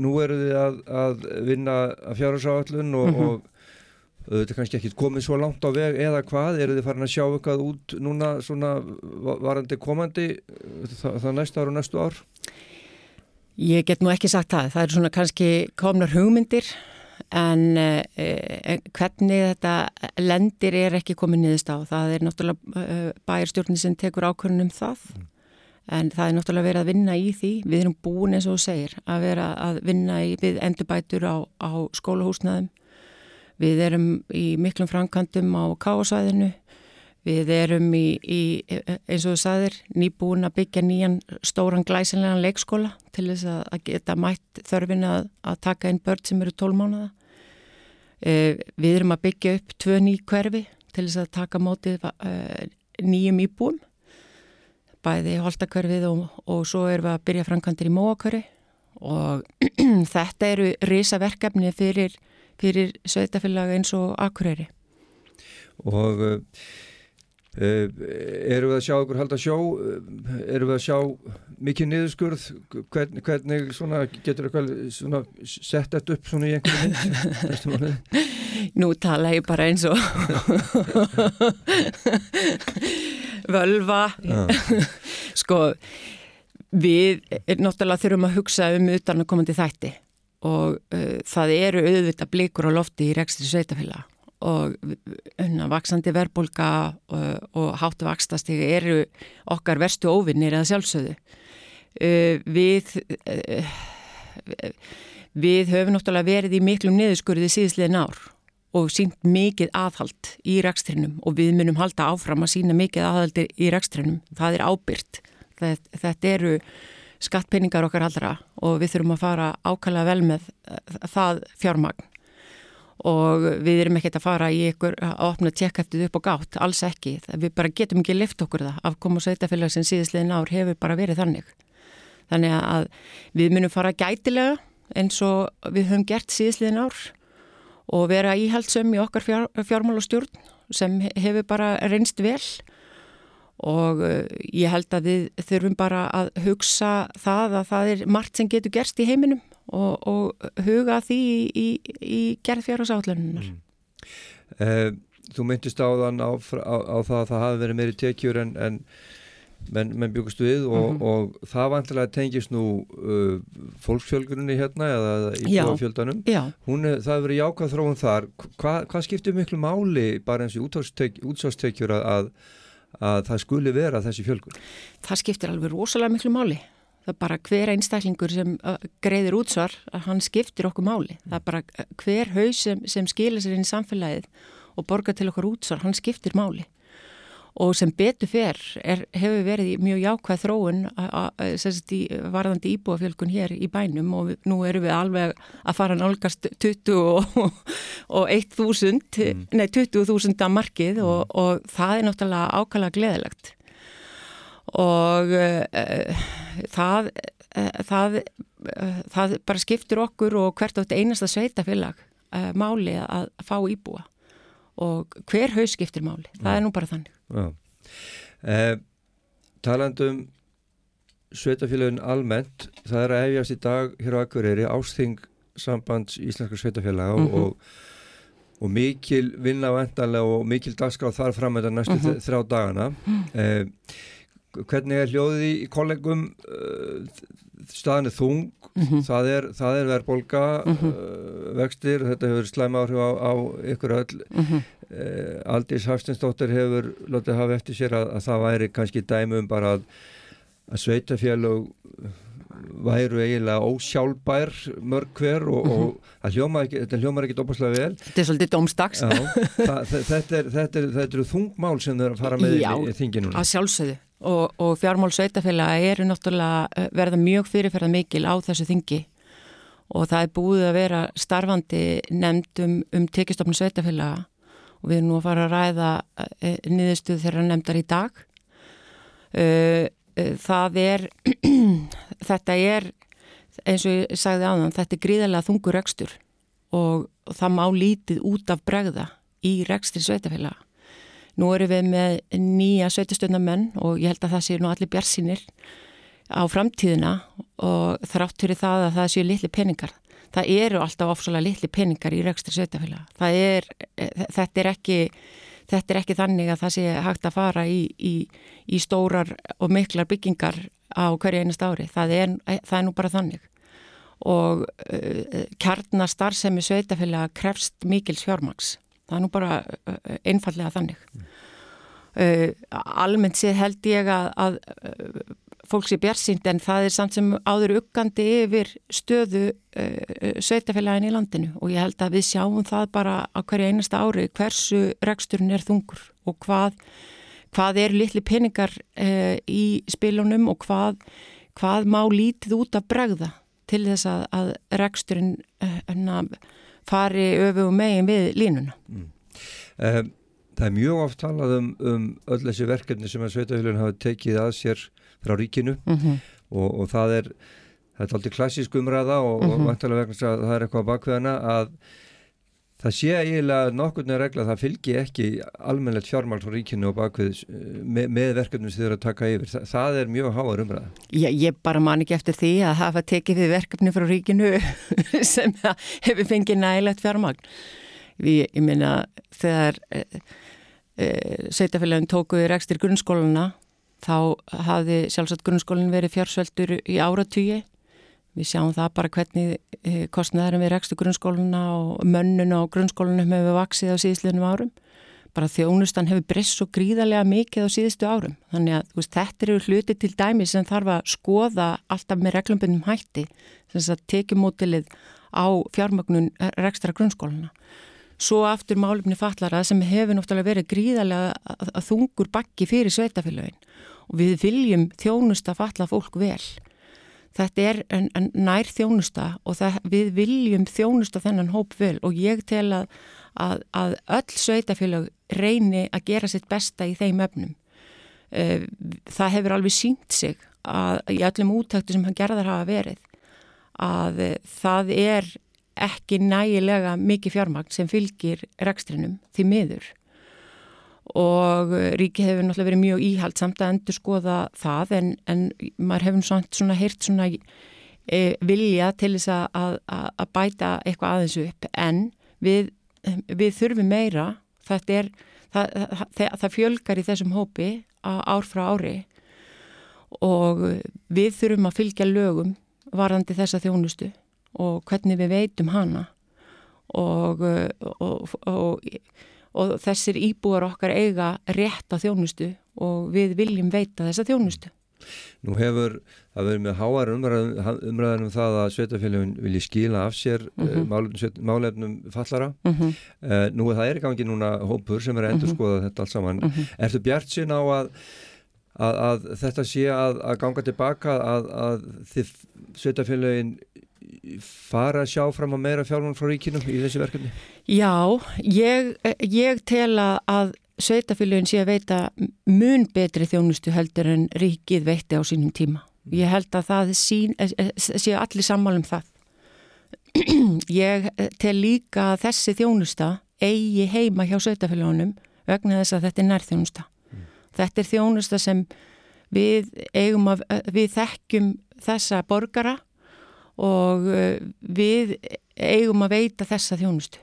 nú eru þið að, að vinna að fjárhásáallun og, mm -hmm. og þetta er kannski ekki komið svo langt á veg eða hvað, eru þið farin að sjá eitthvað út núna svona varandi komandi það, það næsta ár og næstu ár? Ég get nú ekki sagt það, það eru svona kannski komnar hugmyndir en eh, hvernig þetta lendir er ekki komið niðurst á. Það er náttúrulega eh, bæjarstjórnir sem tekur ákvörnum um það mm. En það er náttúrulega verið að vinna í því. Við erum búin eins og þú segir að vera að vinna í, við endurbætur á, á skólahúsnaðum. Við erum í miklum framkantum á káasvæðinu. Við erum í, í eins og þú sagðir, nýbúin að byggja nýjan stóran glæsilegan leikskóla til þess að, að geta mætt þörfin að, að taka inn börn sem eru tólmánaða. Eh, við erum að byggja upp tvö ný hverfi til þess að taka mótið eh, nýjum íbúum, bæði Holtakverfið og, og svo erum við að byrja framkantir í Móakverfi og þetta eru risaverkefni fyrir, fyrir sveitafélag eins og Akureyri. Og uh, eru við að sjá okkur halda sjó, eru við að sjá mikið niðurskurð, hvernig, hvernig svona, getur það sett þetta upp svona í einhverju mynd? Nú tala ég bara eins og völva. Sko við náttúrulega þurfum að hugsa um utan að koma til þætti og uh, það eru auðvitað blikur á lofti í rekstri sveitafélag og unna, vaksandi verbulga og, og háttu vakstastigi eru okkar verstu óvinnir eða sjálfsögðu. Uh, við uh, við höfum náttúrulega verið í miklum niðurskurði síðsliðin ár og sínt mikið aðhald í rekstrinum og við munum halda áfram að sína mikið aðhaldi í rekstrinum. Það er ábyrt. Þetta, eru skattpenningar okkar allra og við þurfum að fara ákvæmlega vel með það fjármagn og við erum ekkert að fara í ykkur að opna tjekkæftið upp og gátt, alls ekki. Við bara getum ekki lift okkur það. Afkom og sveitafélag sem síðastliðin ár hefur bara verið þannig. Þannig að við munum fara gætilega eins og við höfum gert síðastliðin ár og vera íhaldsum í okkar fjár, fjármálastjórn sem hefur bara reynst vel og uh, ég held að við þurfum bara að hugsa það að það er margt sem getur gerst í heiminum og, og huga því í, í, í gerð fjárhásállunnar. Mm. Eh, þú myndist á þann á, á, á það að það hafi verið meiri tekjur en, en menn, menn byggust við og, mm -hmm. og það vantilega tengist nú uh, fólksfjölgunni hérna eða íbúafjöldanum það hefur verið jákað þróun þar. Hva, hvað skiptir miklu máli bara eins og útsáðstekjur að, að, að það skuli vera þessi fjölgun? Það skiptir alveg rosalega miklu máli. Það er bara hver einstaklingur sem uh, greiðir útsvar að hann skiptir okkur máli. Það er bara uh, hver haus sem, sem skilir sér inn í samfélagið og borgar til okkur útsvar, hann skiptir máli og sem betur fer er, hefur verið mjög jákvæð þróun varðandi íbúafjölkun hér í bænum og nú erum við alveg að fara nálgast 20 og, og 1.000 mm. nei 20.000 að markið og, mm. og það er náttúrulega ákvæmlega gleðilegt. Og uh, það, uh, það, uh, það bara skiptir okkur og hvert átt einasta sveitafélag máli að fá íbúa. Og hver haus skiptir máli, það er nú bara þannig eh, Talandum sveitafélagin almennt það er að hefjast í dag hér á Akureyri ásþing sambands íslenskar sveitafélaga mm -hmm. og, og mikil vinna á endanlega og mikil dagskráð þar fram með þetta næstu mm -hmm. þrjá dagana eh, hvernig er hljóðið í kollegum uh, staðan er þung Mhm. það er, það er verðbólga Mhm. uh, vextir, þetta hefur slæm áhrif á, á ykkur öll Mhm. uh, Aldís Hafstinsdóttir hefur lotið hafa eftir sér að, að það væri kannski dæmi um bara að, að sveitafélög væru eiginlega ósjálfbær mörg hver og, og það hljómar ekki, þetta hljómar ekki dópaslega vel Þetta er svolítið dómstags. Já, það, þetta, er, þetta, er, eru þungmál sem þau eru að fara með Já, í, í þinginuna Að sjálfsögðu og, og fjármál sveitafélaga eru náttúrulega eh, verða mjög fyrirferða mikil á þessu þingi og það er búið að vera starfandi nefnd um, um tekistofnum sveitafélaga og við erum nú að fara að ræða e, niðurstuð þeirra nefndar í dag. Uh, uh, það er, þetta er eins og ég sagði áðan, þetta er gríðarlega þungur rekstur og, og það má lítið út af bregða í rekstri sveitafélaga. Nú erum við með nýja sveitastöndamenn og ég held að það séu nú allir bjarsinir á framtíðina og þrátt fyrir það að það séu litli peningar. Það eru alltaf ofsalega litli peningar í rekstri sveitafélaga. Það er, þetta er ekki, þetta er ekki þannig að það sé hægt að fara í, í, í stórar og miklar byggingar á hverju einast ári. Það er, það er nú bara þannig. Og uh, kjarnastarfsemi sveitafélaga krefst mikils fjármaks það er nú bara uh, einfallega þannig. Uh, almennt séð held ég að, að uh, fólk sé björnsýnd en það er samt sem áður uggandi yfir stöðu sveitafélagin í landinu. Og ég held að við sjáum það bara á hverju einasta ári hversu reksturinn er þungur og hvað, hvað er litli peningar í spilunum og hvað, hvað má lítið út að bregða til þess að, að reksturinn uh, fari öfu megin við línuna. Mm. Um, það er mjög oft talað um, um öll þessi verkefni sem að Sveitafélagin hafa tekið að sér frá ríkinu mm -hmm. og, og það er það er aldrei klassísk umræða og, mm -hmm. og vantilega vegna að það er eitthvað bakveðana að það sé eiginlega nokkurnu regla að það fylgi ekki almennilegt fjármál frá ríkinu og bakvið með, með verkefnum sem þið eru að taka yfir. Þa, það er mjög háar umræða. Já, ég bara man ekki eftir því að hafa tekið við verkefni frá ríkinu sem hefur fengið nægilegt fjármál. Við, ég minna, þegar e, e, sveitafélagin tókuði rekstir grunnskóluna þá hafði sjálfsagt grunnskólinn verið fjársveldur í áratýji Við sjáum það bara hvernig eh, kostnæðarum við rekstu grunnskóluna og mönnun á grunnskólunum hefur vaksið á síðisleginum árum. Bara þjónustan hefur breyst svo gríðarlega mikið á síðustu árum. Þannig að veist, þetta eru hluti til dæmi sem þarf að skoða alltaf með reglumbundum hætti sem að tekjumótilið á fjármagnun rekstra grunnskóluna. Svo aftur málumni fallara sem hefur náttúrulega verið gríðarlega þungur bakki fyrir sveitafélagin og við viljum þjónusta falla fólk vel. Þetta er en, en nær þjónusta og það, við viljum þjónusta þennan hóp vel og ég tel að, að, að öll sveitafélag reyni að gera sitt besta í þeim öfnum. Það hefur alveg sínt sig að í öllum útæktu sem hann gerðar hafa verið að það er ekki nægilega mikið fjármagn sem fylgir rekstrinum því miður og ríki hefur náttúrulega verið mjög íhald samt að endur skoða það en, en maður hefur svona, svona heyrt svona e, vilja til þess að, að, að bæta eitthvað aðeins upp. En við, við þurfum meira. Þetta er, það, það, það fjölgar í þessum hópi ár frá ári. Og við þurfum að fylgja lögum varandi þessa þjónustu og hvernig við veitum hana. Og, og, og og þessir íbúar okkar eiga rétt á þjónustu og við viljum veita þessa þjónustu. Nú hefur það verið með háar umræðan umræðan um það að sveitafélagin vilji skila af sér mm -hmm. málefnum, málefnum fallara. Mm -hmm. uh, nú það er í gangi núna hópur sem er að endur skoða mm -hmm. þetta allt saman. Ertu bjart sín á að, að, að þetta sé að, að ganga tilbaka að, að þið sveitafélagin fara að sjá fram að meira fjármál frá ríkinum í þessi verkefni? Já, ég, ég tel að sveitafélagin sé að veita mun betri þjónustu heldur en ríkið veitti á sínum tíma. Ég held að það sín, sé allir sammálum það. Ég tel líka að þessi þjónusta eigi heima hjá sveitafélagunum vegna þess að þetta er nærþjónusta. Mm. Þetta er þjónusta sem við að, við þekkjum þessa borgara og við eigum að veita þessa þjónustu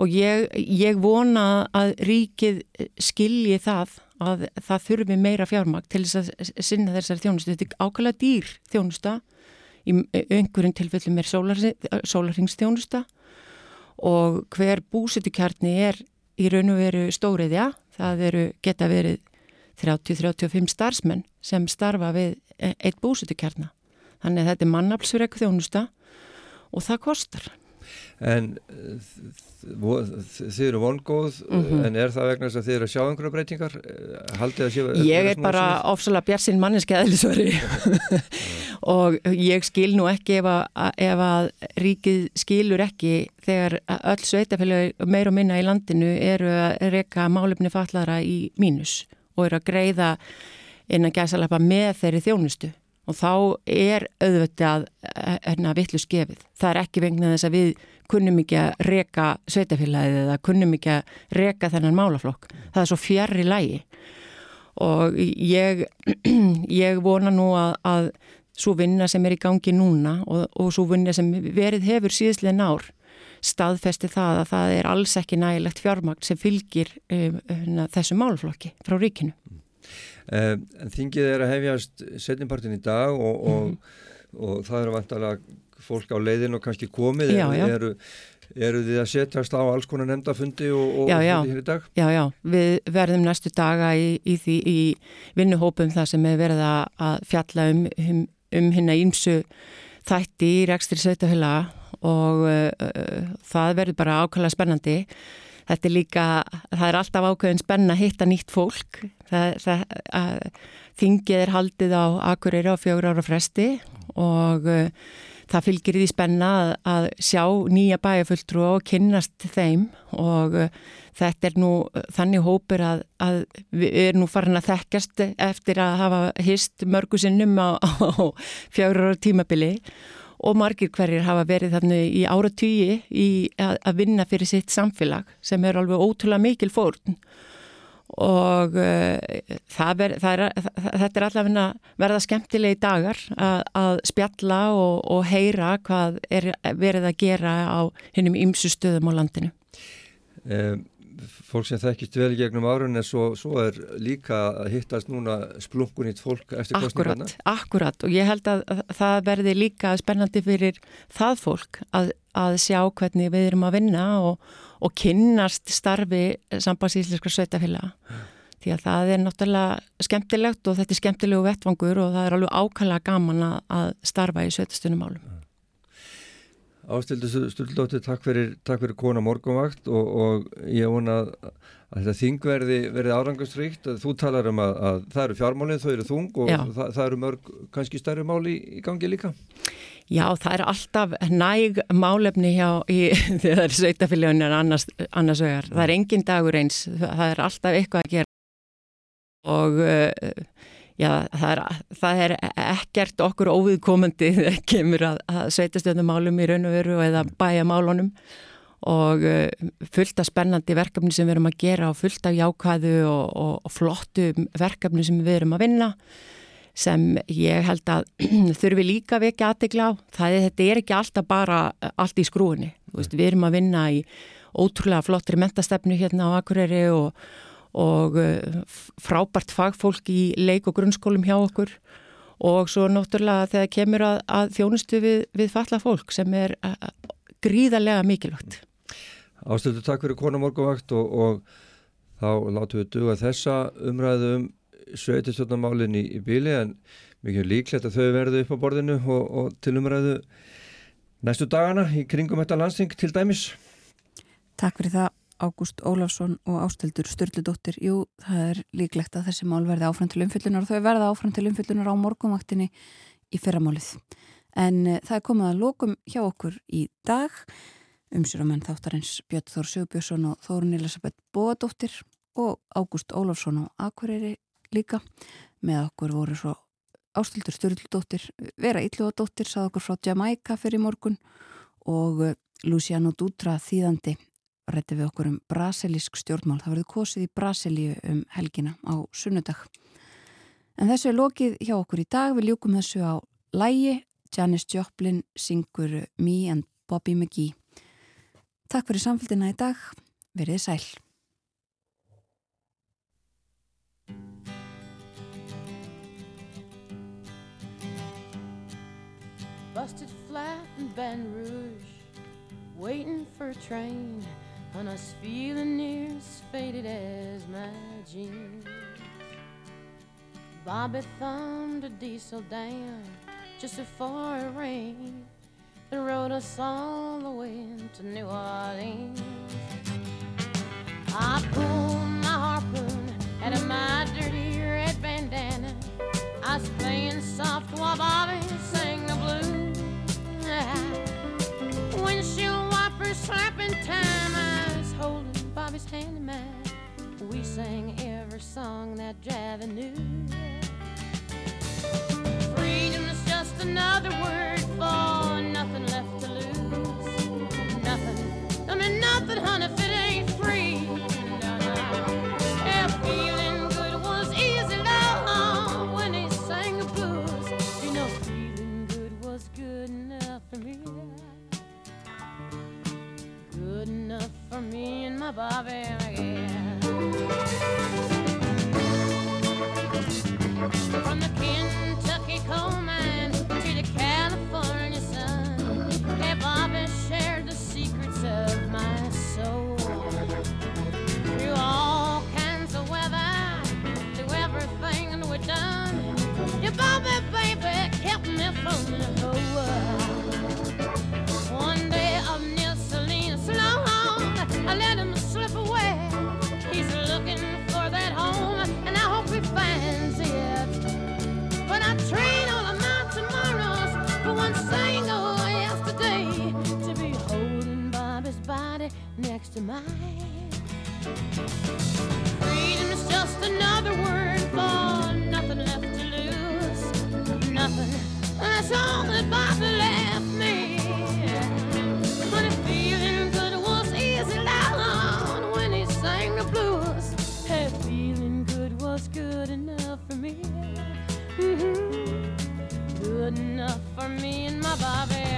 og ég, ég vona að ríkið skilji það að það þurfi meira fjármagn til þess að sinna þessari þjónustu. Þetta er ákvæmlega dýr þjónusta, í einhverjum tilfellum er sólarringsþjónusta og hver búsettukjarni er í raun og veru stóriðja, það eru, geta verið 30-35 starfsmenn sem starfa við e, eitt búsettukjarna. Þannig að þetta er mannaflsverk þjónusta og það kostar. En þið eru vongóð mm -hmm. en er það vegna þess að þið eru að sjá einhverja breytingar? Séu... Ég er bara ofsalega bjart sinn manneskeðlisveri og ég skil nú ekki ef að, ef að ríkið skilur ekki þegar öll sveitafélagi meir og minna í landinu eru að reyka málefni fallara í mínus og eru að greiða inn að gæsa lappa með þeirri þjónustu og þá er auðvitað að vittlu skefið. Það er ekki vegna þess að við kunnum ekki að reka sveitafélagið eða kunnum ekki að reka þennan málaflokk. Það er svo fjarr í lægi og ég, ég vona nú að, að svo vinna sem er í gangi núna og, og svo vinna sem verið hefur síðslega nár staðfesti það að það er alls ekki nægilegt fjármagt sem fylgir um, þessu málaflokki frá ríkinu. Um, þingið er að hefjast setjumpartin í dag og, og, mm. og það eru vantalega fólk á leiðin og kannski komið já, já. Eru, eru þið að setjast á alls konar nefndafundi og, og já, fundi hér í dag? Já, já, við verðum næstu daga í, í, í, í vinnuhópum það sem er verið að fjalla um, um, um hérna ímsu þætti í rekstri sveitahöla og uh, uh, það verður bara ákvæmlega spennandi þetta er líka, það er alltaf ákveðin spenna að hitta nýtt fólk það, það, að, þingið er haldið á Akureyri á fjögur ára fresti og uh, það fylgir því spenna að, að sjá nýja bæjafulltrú og kynnast þeim og uh, þetta er nú þannig hópur að, að við erum nú farin að þekkjast eftir að hafa hist mörgu sinnum á, á fjögur ára tímabili og margir hverjir hafa verið þannig í áratýji í að, að vinna fyrir sitt samfélag sem er alveg ótrúlega mikil fórn og uh, ver, er, þetta er allavega verða skemmtilegi dagar að, að spjalla og, og heyra hvað er verið að gera á hennum ymsu stöðum á landinu. Um, fólk sem þekkist vel gegnum árun en svo, svo er líka að hittast núna splunkunýtt fólk eftir kostningarna. Akkurat, akkurat og ég held að það verði líka spennandi fyrir það fólk að, að sjá hvernig við erum að vinna og, og kynnast starfi sambandsísliskra sveitafélaga. Því að það er náttúrulega skemmtilegt og þetta er skemmtilegu vettvangur og það er alveg ákala gaman að starfa í sveitastunum álum. Ástildur Sturldóttir, takk fyrir, takk fyrir kona morgunvakt og, og ég vona að, að þetta þing verði, verði árangastríkt. Þú talar um að, að það eru fjármálinn, þau eru þung og það, það eru mörg kannski stærri máli í gangi líka. Já, það er alltaf næg málefni hjá í, þegar er sveitafélagin annars, annars vegar. Það er engin dagur eins, það er alltaf eitthvað að gera. Og uh, já, það er, það er ekkert okkur óviðkomandi þegar kemur að, að sveitastöndumálum í raun og veru eða bæja málunum. Og uh, fullt af spennandi verkefni sem við erum að gera og fullt af jákvæðu og, og, og flottu verkefni sem við erum að vinna sem ég held að þurfi líka vekja aðtegla á. Það er, þetta er ekki alltaf bara allt í skrúinni. Veist, við erum að vinna í ótrúlega flottri mentastefnu hérna á Akureyri og og eh, frábært fagfólk í leik og grunnskólum hjá okkur og svo náttúrulega þegar kemur að, að þjónustu við, við falla fólk sem er eh, gríðarlega mikilvægt. Ástöðu takk fyrir konamorguvakt og, og þá látum við duga þessa umræðu sveitistjónamálinn í, í bíli en mikið líklegt að þau verðu upp á borðinu og, og til umræðu næstu dagana í kringum þetta landsting til dæmis. Takk fyrir það Ágúst Ólafsson og Ástildur Sturldudóttir Jú, það er líklegt að þessi mál verði áfram til umfyllunar og þau verða áfram til umfyllunar á morgunvaktinni í fyrramálið. En uh, það er komið að lókum hjá okkur í dag. Umsýramenn þáttarins Björn Þór Sjöbjörnsson og Þórun Elisabeth Bóadóttir og Ágúst Ólafsson og Akureyri líka með okkur voru svo Ástildur Sturldudóttir Vera Ylluadóttir sað okkur frá Jamaica fyrir morgun og uh, Luciano Dutra þýðandi rætti við okkur um brasilísk stjórnmál. Það verður kosið í Brasilíu um helgina á sunnudag. En þessu er lokið hjá okkur í dag. Við ljúkum þessu á lægi. Janis Joplin syngur Me and Bobby McGee. Takk fyrir samfélgina í dag. Verið sæl. Busted flat in Baton Rouge, waiting for a train, and I was feeling near as faded as my jeans. Bobby thumbed a diesel down just before it rained and rode us all the way to New Orleans. I pulled my harpoon out of my dirty red bandana. I was playing soft while Bobby sang the blues. Slapping time. I was holding Bobby's hand in mine. We sang every song that Javi knew. Freedom is just another word for nothing left to lose. Nothing, I mean nothing, honey, me and my Bobby, to mine. Freedom is just another word for nothing left to lose. Nothing. That's all that Bobby left me. But if feeling good was easy down when he sang the blues, hey, feeling good was good enough for me. Mm-hmm. Good enough for me and my Bobby.